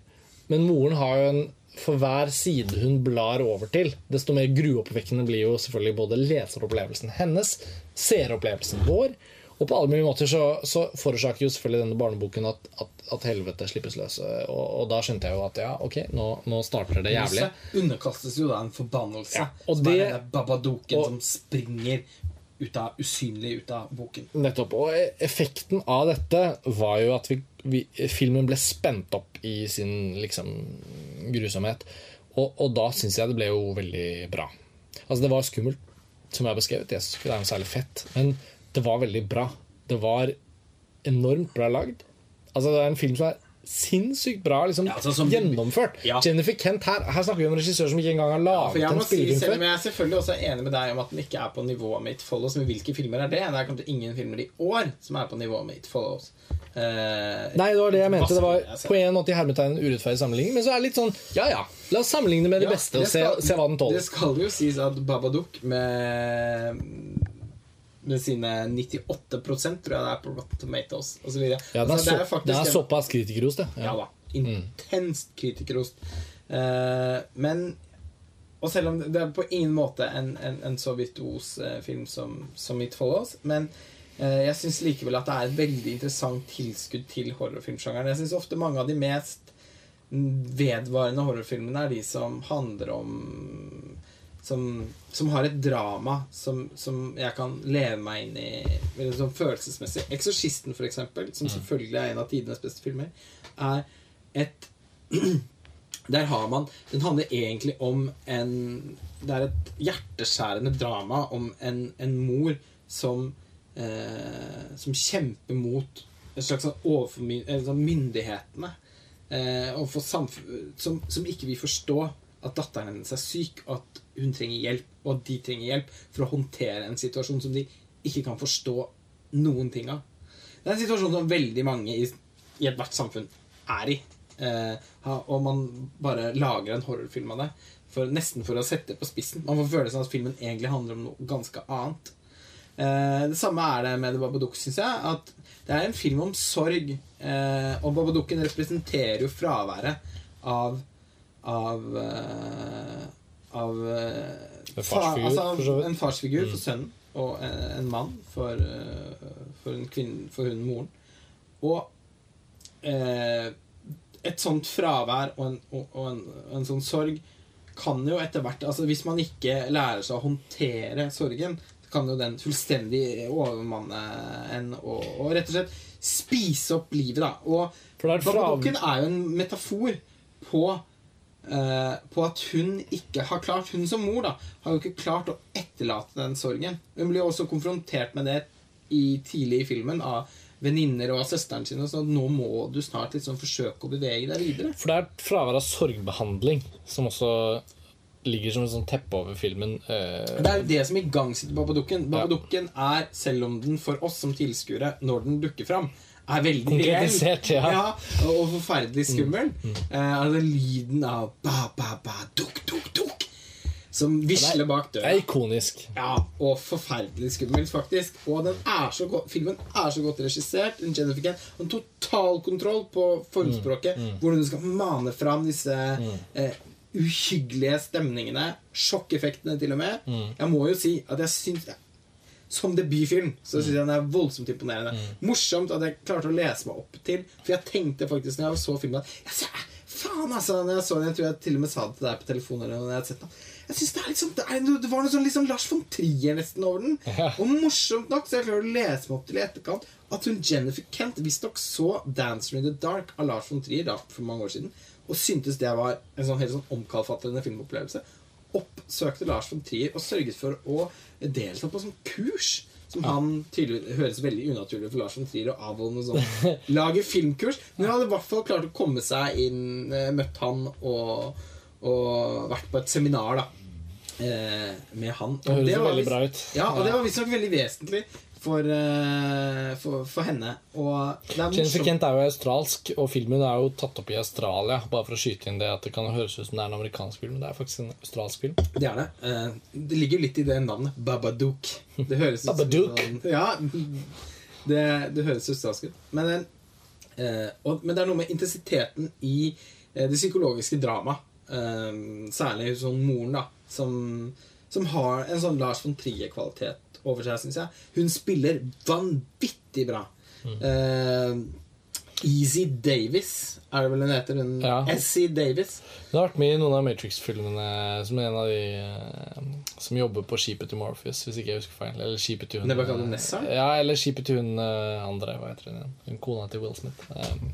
Men moren har jo en For hver side hun blar over til, desto mer gruoppvekkende blir jo selvfølgelig både leseropplevelsen hennes, seeropplevelsen vår. Og på alle mulige måter så, så forårsaker jo selvfølgelig denne barneboken at, at, at helvete slippes løs. Og, og da skjønte jeg jo at ja, ok, nå, nå starter det jævlig. Underkastes jo da en forbannelse. Ja, og det- er babadoken og- som springer ut av, usynlig ut av boken. Nettopp. Og effekten av dette var jo at vi, vi, filmen ble spent opp i sin liksom grusomhet. Og, og da syns jeg det ble jo veldig bra. Altså, det var skummelt, som jeg har beskrevet. Jeg syns ikke det er noe særlig fett. Men det var veldig bra. Det var enormt bra lagd. Altså, det er en film som er sinnssykt bra liksom, Ja, altså, som- gjennomført. Ja. Jennifer Kent her, her snakker vi om en regissør som ikke engang har laget jeg en spillefilm si, før. jeg er selvfølgelig også enig med deg om at den ikke er på nivå med It Follows, men hvilke filmer er det? Det er kanskje ingen filmer i år som er på nivå med It Follows. Uh, Nei, det var det jeg mente. Det var på en måte i hermetegn en urettferdig sammenligning. Men så er det litt sånn ja ja, la oss sammenligne med det Ja, beste det se, og se hva den Det skal jo sies at Babadook med med sine 98 tror jeg det er på Rotten Tomatoes osv. Ja, det, er, altså, det er så, faktisk er såpass kritikerrost, det. Ja da. Intenst kritikerrost. Uh, men Og selv om det er på ingen måte en, en, en så virtuos eh, film som, som It Follows, men uh, Jeg syns likevel at det er et veldig interessant tilskudd til horrorfilmsjangeren. Jeg syns ofte mange av de mest vedvarende horrorfilmene er de som handler om Som, som har et drama som, som jeg kan leve meg inn i veldig sånn følelsesmessig. 'Eksorsisten', for eksempel, som selvfølgelig er en av tidenes beste filmer, er et (clears throat) Der har man Den handler egentlig om en Det er et hjerteskjærende drama om en, en mor som eh, Som kjemper mot en slags sånn sånn myndighetene. Eh, som, som ikke vil forstå at datteren hennes er syk, og at hun trenger hjelp, og at de trenger hjelp for å håndtere en situasjon som de ikke kan forstå noen ting av. Det er en situasjon som veldig mange i, i ethvert samfunn er i. Eh, og man bare lager en horrorfilm av det. For, nesten for å sette det på spissen. Man får følelsen av at filmen egentlig handler om noe ganske annet. Eh, det samme er det med The Babadook, syns jeg. At det er en film om sorg. Eh, og Babadooken representerer jo fraværet av Av eh, Av eh, En farsfigur, altså, for. En farsfigur for Mm. sønnen, og en, en mann for, eh, for, en kvinne, for hun moren. Og eh, et sånt fravær og en, og, og en, en sånn sorg kan jo etter hvert altså Hvis man ikke lærer seg å håndtere sorgen, så kan jo den fullstendig overmanne en og, og rett og slett spise opp livet, da. Og For. Babadokken er jo en metafor på eh, På at hun ikke har klart Hun som mor da har jo ikke klart å etterlate den sorgen. Hun blir jo også konfrontert med det i, tidlig i filmen av venninner og av søsteren sin. Og sånn, nå må du snart liksom forsøke å bevege deg videre. For det er fravær av sorgbehandling som også ligger som et sånn teppe over filmen. eh, Det er jo det som igangsetter Babadukken. Babadukken ja. er, selv om den for oss som tilskuere, når den dukker fram, er veldig Konkretisert, reell. ja. og forferdelig skummel. Eh, altså lyden av ba, ba, ba, duk, duk, duk, som visler bak Det er ikonisk. Ja, og forferdelig skummelt, faktisk. Og den er så godt, filmen er så godt regissert. En Jennifer Kent en totalkontroll på formspråket. Hvordan du skal mane fram disse uh, uhyggelige stemningene. Sjokkeffektene, til og med. Jeg må jo si at jeg syns Som debutfilm så syns jeg den er voldsomt imponerende. Morsomt at jeg klarte å lese meg opp til. For jeg tenkte faktisk når jeg så filmen jeg ser, Faen, altså! Når jeg så den, jeg tror jeg til og med sa det til deg på telefonen. Eller når jeg hadde sett den. Jeg synes Det er sånn, det, er, det var noe sånn liksom Lars von Trier nesten over den. Ja. Og morsomt nok så jeg klarer å lese meg opp til i etterkant at hun Jennifer Kent visstnok så 'Dancer in the Dark' av Lars von Trier da, for mange år siden og syntes det var en sånn helt sånn omkalfatrende filmopplevelse. Oppsøkte Lars von Trier og sørget for å delta på sånn kurs. Som han tydelig høres veldig unaturlig for Lars von Trier å avholde noe sånt. (laughs) Lage filmkurs. Men han hadde i hvert fall klart å komme seg inn, eh, møtt han og, og vært på et seminar da eh, med han. Og Det høres det var veldig bra ut. Ja, og det var visstnok veldig vesentlig for, eh, for, for henne. Er Jennifer. Kent er jo australsk, og filmen er jo tatt opp i Australia. Bare for å skyte inn det at det kan høres ut som det er en amerikansk film, men det er faktisk en australsk film. Det er det. Eh, Det ligger litt i det navnet. Babadook. Det høres ut som sånn- Ja, det, det høres australsk ut. Men, eh, og, men det er noe med intensiteten i det psykologiske dramaet. Særlig sånn moren, da, som, som har en sånn Lars von Trier-kvalitet over seg, syns jeg. Hun spiller vanvittig bra. Eh, Easy Davis er det vel hun heter? Hun, Ja. Essie Davis. Hun har vært med i noen av Matrix-filmene som en av de uh, som jobber på skipet til Morpheus, hvis ikke jeg husker feil. Eller skipet til hun Nebuchadnezzar? Ja, eller skipet til hun eh, andre. Hva heter hun? Hun kona til Will Smith. Um,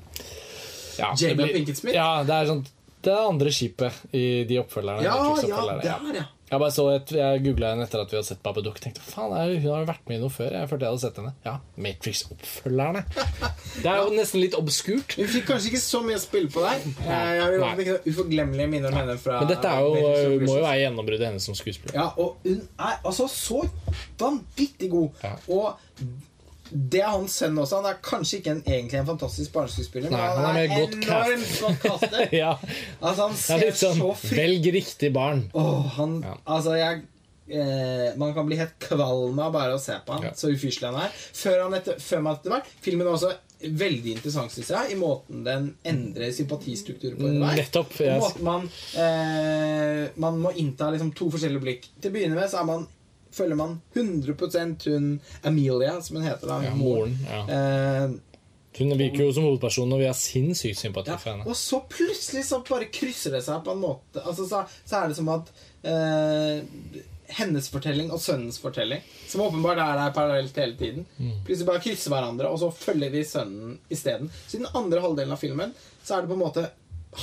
ja, Jamie Pinkett Smith? Ja, det er sånn Det er andre skipet i de oppfølgerne. Ja, ja, der, ja. Jeg bare så et, jeg googla henne etter at vi hadde sett Babadook. Tenkte, faen, Hun har jo vært med i noe før. Jeg følte jeg hadde sett henne. Ja, Matrix-oppfølgerne. Det er jo nesten litt obskurt. Hun fikk kanskje ikke så mye spill på deg. Eh, Jeg har jo uforglemmelige minner om henne fra Men dette er jo, Matrix må jo være gjennombruddet hennes som skuespiller. Ja, og hun er altså så vanvittig god. Ja. Og det er hans sønn også. Han er kanskje ikke en, egentlig en fantastisk barneskuespiller, men Nei, han er godt enormt godt kastet. (laughs) ja, Altså, han er ser sånn så fri Velg riktig barn. Oh, han, Ja. Altså, jeg eh, Man kan bli helt kvalm av bare å se på han Ja. Så ufyselig han er. Før, han etter, før man etter hvert Filmen er også veldig interessant, synes jeg, i måten den endrer sympatistrukturen på. Nettopp. yes. Måten man, eh, man må innta liksom to forskjellige blikk. Til å begynne med så er man følger man 100% hun Amelia, som hun heter. da Ja, moren. Ja. Eh, Hun virker jo som hovedpersonen, og vi har sinnssykt sympati ja. for henne. Og så plutselig så bare krysser det seg på en måte Altså Så, så er det som at eh, hennes fortelling og sønnens fortelling, som åpenbart er der parallelt hele tiden, Mm. plutselig bare krysser hverandre, og så følger vi sønnen isteden. Så i den andre halvdelen av filmen så er det på en måte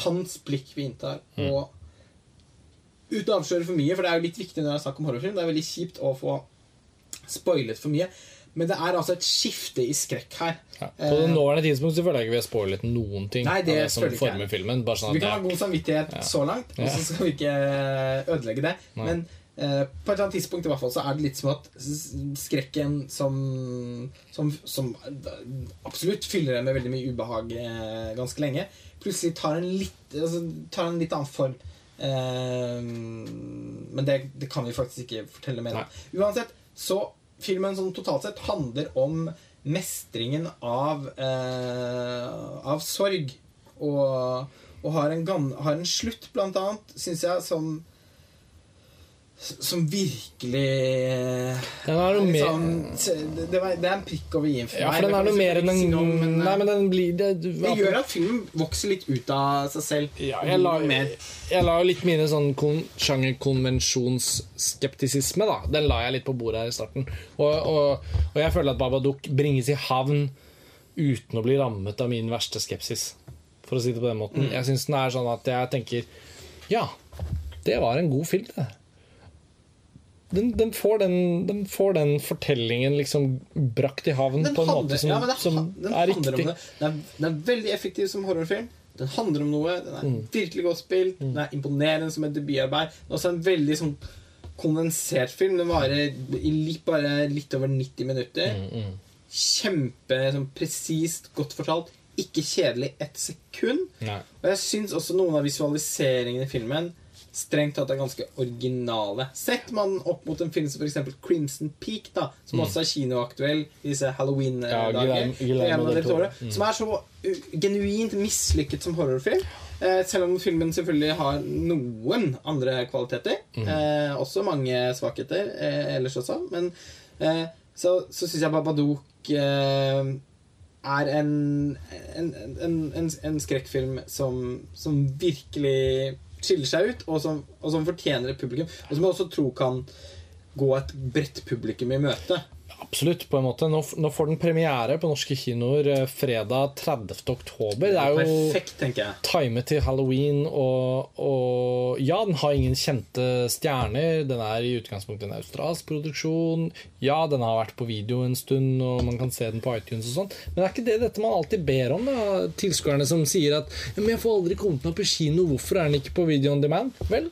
hans blikk vi inntar. Mm. Og uten å avsløre for mye, for det er jo litt viktig når det er snakk om horrorfilm. Det er veldig kjipt å få spoilet for mye. Men det er altså et skifte i skrekk her. Ja. På det nåværende tidspunkt så føler jeg ikke vi har spoilet noen ting Nei, det det som former filmen. Bare sånn Vi kan ha god samvittighet så langt, og så skal vi ikke ødelegge det. Nei. Men eh, på et eller annet tidspunkt i hvert fall så er det litt som at skrekken som, som, som absolutt fyller det med veldig mye ubehag eh, ganske lenge, plutselig tar en litt, altså, tar en litt annen form. Eh, men det, det kan vi faktisk ikke fortelle mer om. Uansett, så filmen sånn totalt sett handler om mestringen av, eh, av sorg. Og, og har, en har en slutt, blant annet, syns jeg, som som virkelig Den er noe liksom, mer- det, det er en prikk over i-en for ja, for den er noe mer enn en Nei, eh, men den blir det, det gjør at filmen vokser litt ut av seg selv. Ja, jeg la, jeg, jeg la litt mine sånn kon, sjangerkonvensjonsskeptisisme, da. Den la jeg litt på bordet her i starten. Og, og, og jeg føler at Babadook bringes i havn uten å bli rammet av min verste skepsis. For å si det på den måten. Jeg syns den er sånn at jeg tenker Ja, det var en god film, det. Den, den, får den, den får den fortellingen liksom brakt i havn på en handler, måte som, ja, det, som er riktig. er, den er veldig effektiv som horrorfilm. Den handler om noe. Den er Mm. virkelig godt spilt. Den er imponerende som et debutarbeid. Den er også en veldig sånn kondensert film. Den varer i litt, bare litt over 90 minutter. Mm, Kjempe sånn, presist, godt fortalt. Ikke kjedelig ett sekund. Nei. Og jeg syns også noen av visualiseringene i filmen strengt tatt er ganske originale. Setter man opp mot en film som f.eks. Crimson Peak, da, som også er kinoaktuell i disse Mm. Halloween-dager. Mm. som er så uh, genuint mislykket som horrorfilm. Eh, selv om filmen selvfølgelig har noen andre kvaliteter. Mm. Eh, også mange svakheter eh, ellers også. Men eh, så, så syns jeg Babadook eh, er en, en, en, en, en skrekkfilm som, som virkelig skiller seg ut, og som, og som fortjener et publikum. Og som jeg også tror kan gå et bredt publikum i møte. Absolutt, på en måte. Nå, nå får den premiere på norske kinoer eh, fredag 30. oktober. Det er jo Perfekt, tenker jeg. timet til halloween, og, og ja, den har ingen kjente stjerner. Den er i utgangspunktet en australsk produksjon. Ja, den har vært på video en stund, og man kan se den på iTunes og sånn. Men det er ikke det dette man alltid ber om, da. Tilskuerne som sier at men 'Jeg får aldri kommet meg på kino, hvorfor er den ikke på video on demand?' Vel,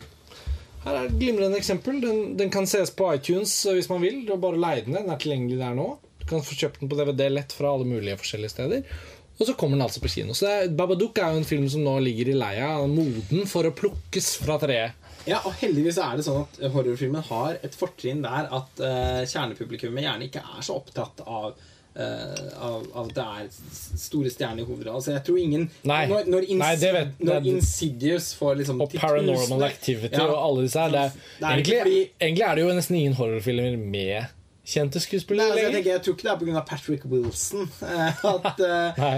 her er et glimrende eksempel. Den, den kan ses på iTunes eh, hvis man vil. Du bare leid den. Den er tilgjengelig der nå. Du kan få kjøpt den på DVD lett fra alle mulige forskjellige steder. Og så kommer den altså på kino. Så er, Babadook er jo en film som nå ligger i leia, moden for å plukkes fra treet. Ja, og heldigvis er det sånn at horrorfilmen har et fortrinn der at uh, kjernepublikummet gjerne ikke er så opptatt av av, av at det er store stjerner i hovedrollen. Altså, jeg tror ingen Nei. Når, når, Insid Nei, det vet- når det- Insidious får liksom Og Paranormal Activity Ja. og alle disse her. Det er, egentlig, fordi- egentlig er det jo nesten ingen horrorfilmer med kjente skuespillere altså, jeg, tenker, jeg tror ikke det er pga. Patrick Wilson (laughs) eh, at, (laughs) tenåringene Nei.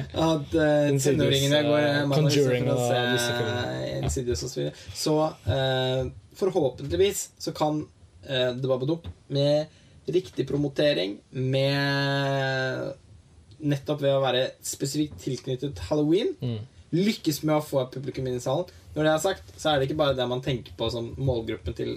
uh, Insidious, går uh, eh, og Conjuring og se disse filmene. Insidious og så videre. Så uh, forhåpentligvis så kan uh, The Babadook med riktig promotering, med nettopp ved å være spesifikt tilknyttet halloween, Mm. lykkes med å få publikum inn i salen. Når det er sagt, så er det ikke bare det man tenker på som målgruppen til,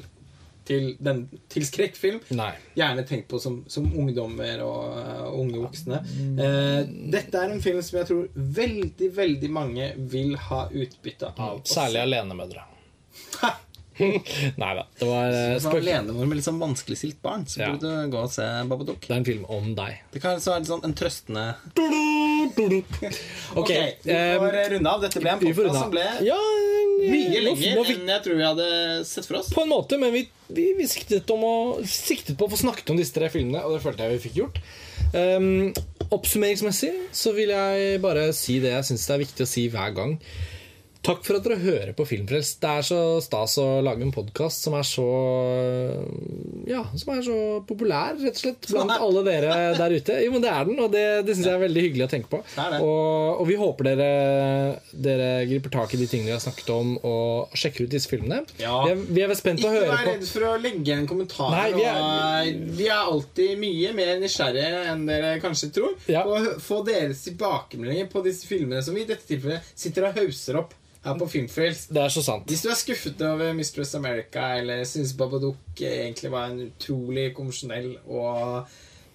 til, den, til skrekkfilm. Nei. Gjerne tenkt på som, som ungdommer og uh, unge voksne. Eh, dette er en film som jeg tror veldig, veldig mange vil ha utbytte av. Mm. Særlig alenemødre. (laughs) (laughs) Nei da. Det var eh, Som spøk. alenemor med litt sånn vanskeligstilt barn, så Ja. burde du gå og se Babadook. Det er en film om deg. Det kan så være sånn en trøstende (laughs) Ok, vi eh, får runde av. Dette ble en podkast som ble Ja, mye lenger fikk- enn jeg tror vi hadde sett for oss. På en måte, men vi, vi, vi siktet, om å, siktet på å få snakket om disse tre filmene, og det følte jeg vi fikk gjort. Um, oppsummeringsmessig så vil jeg bare si det jeg syns det er viktig å si hver gang. Takk for at dere hører på Filmfrelst. Det er så stas å lage en podkast som er så Ja, som er så populær, rett og slett, blant alle dere der ute. Jo, men det er den, og det, det syns jeg er veldig hyggelig å tenke på. Det det. Og, og vi håper dere, dere griper tak i de tingene vi har snakket om, og sjekker ut disse filmene. Ja. Vi, er, vi er spent på å høre på. Ikke vær redd for å legge en kommentar. Nei, vi er- og vi er alltid mye mer nysgjerrige enn dere kanskje tror. Ja. Og få deres tilbakemeldinger på disse filmene som vi i dette tilfellet sitter og hauser opp her på Filmfrelst. Det er så sant. Hvis du er skuffet over Mistress America eller syns Babadook egentlig var en utrolig konvensjonell og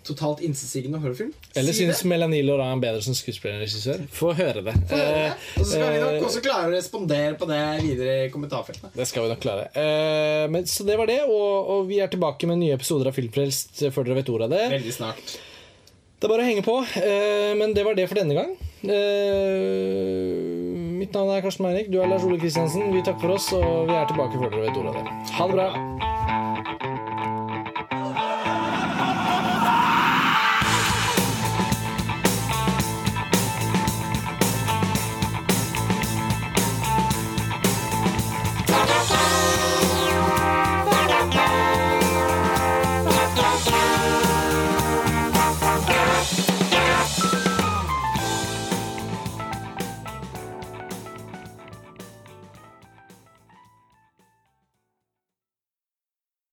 totalt intetsigende horrorfilm, Eller si syns. Melanie Laurent bedre som skuespiller enn regissør? Få høre det. Få høre det. Og så skal vi nok Eh, også klare å respondere på det videre i kommentarfeltene. Det skal vi nok klare. Eh, men, så det var det, og, og vi er tilbake med nye episoder av Filmfrelst før dere vet ordet av det. Veldig snart. Det er bare å henge på. Eh, men det var det for denne gang. Eh, mitt navn er Karsten Meinik. Du er Lars Ole Kristiansen. Vi takker for oss, og vi er tilbake før dere vet ordet av det. Ha det bra.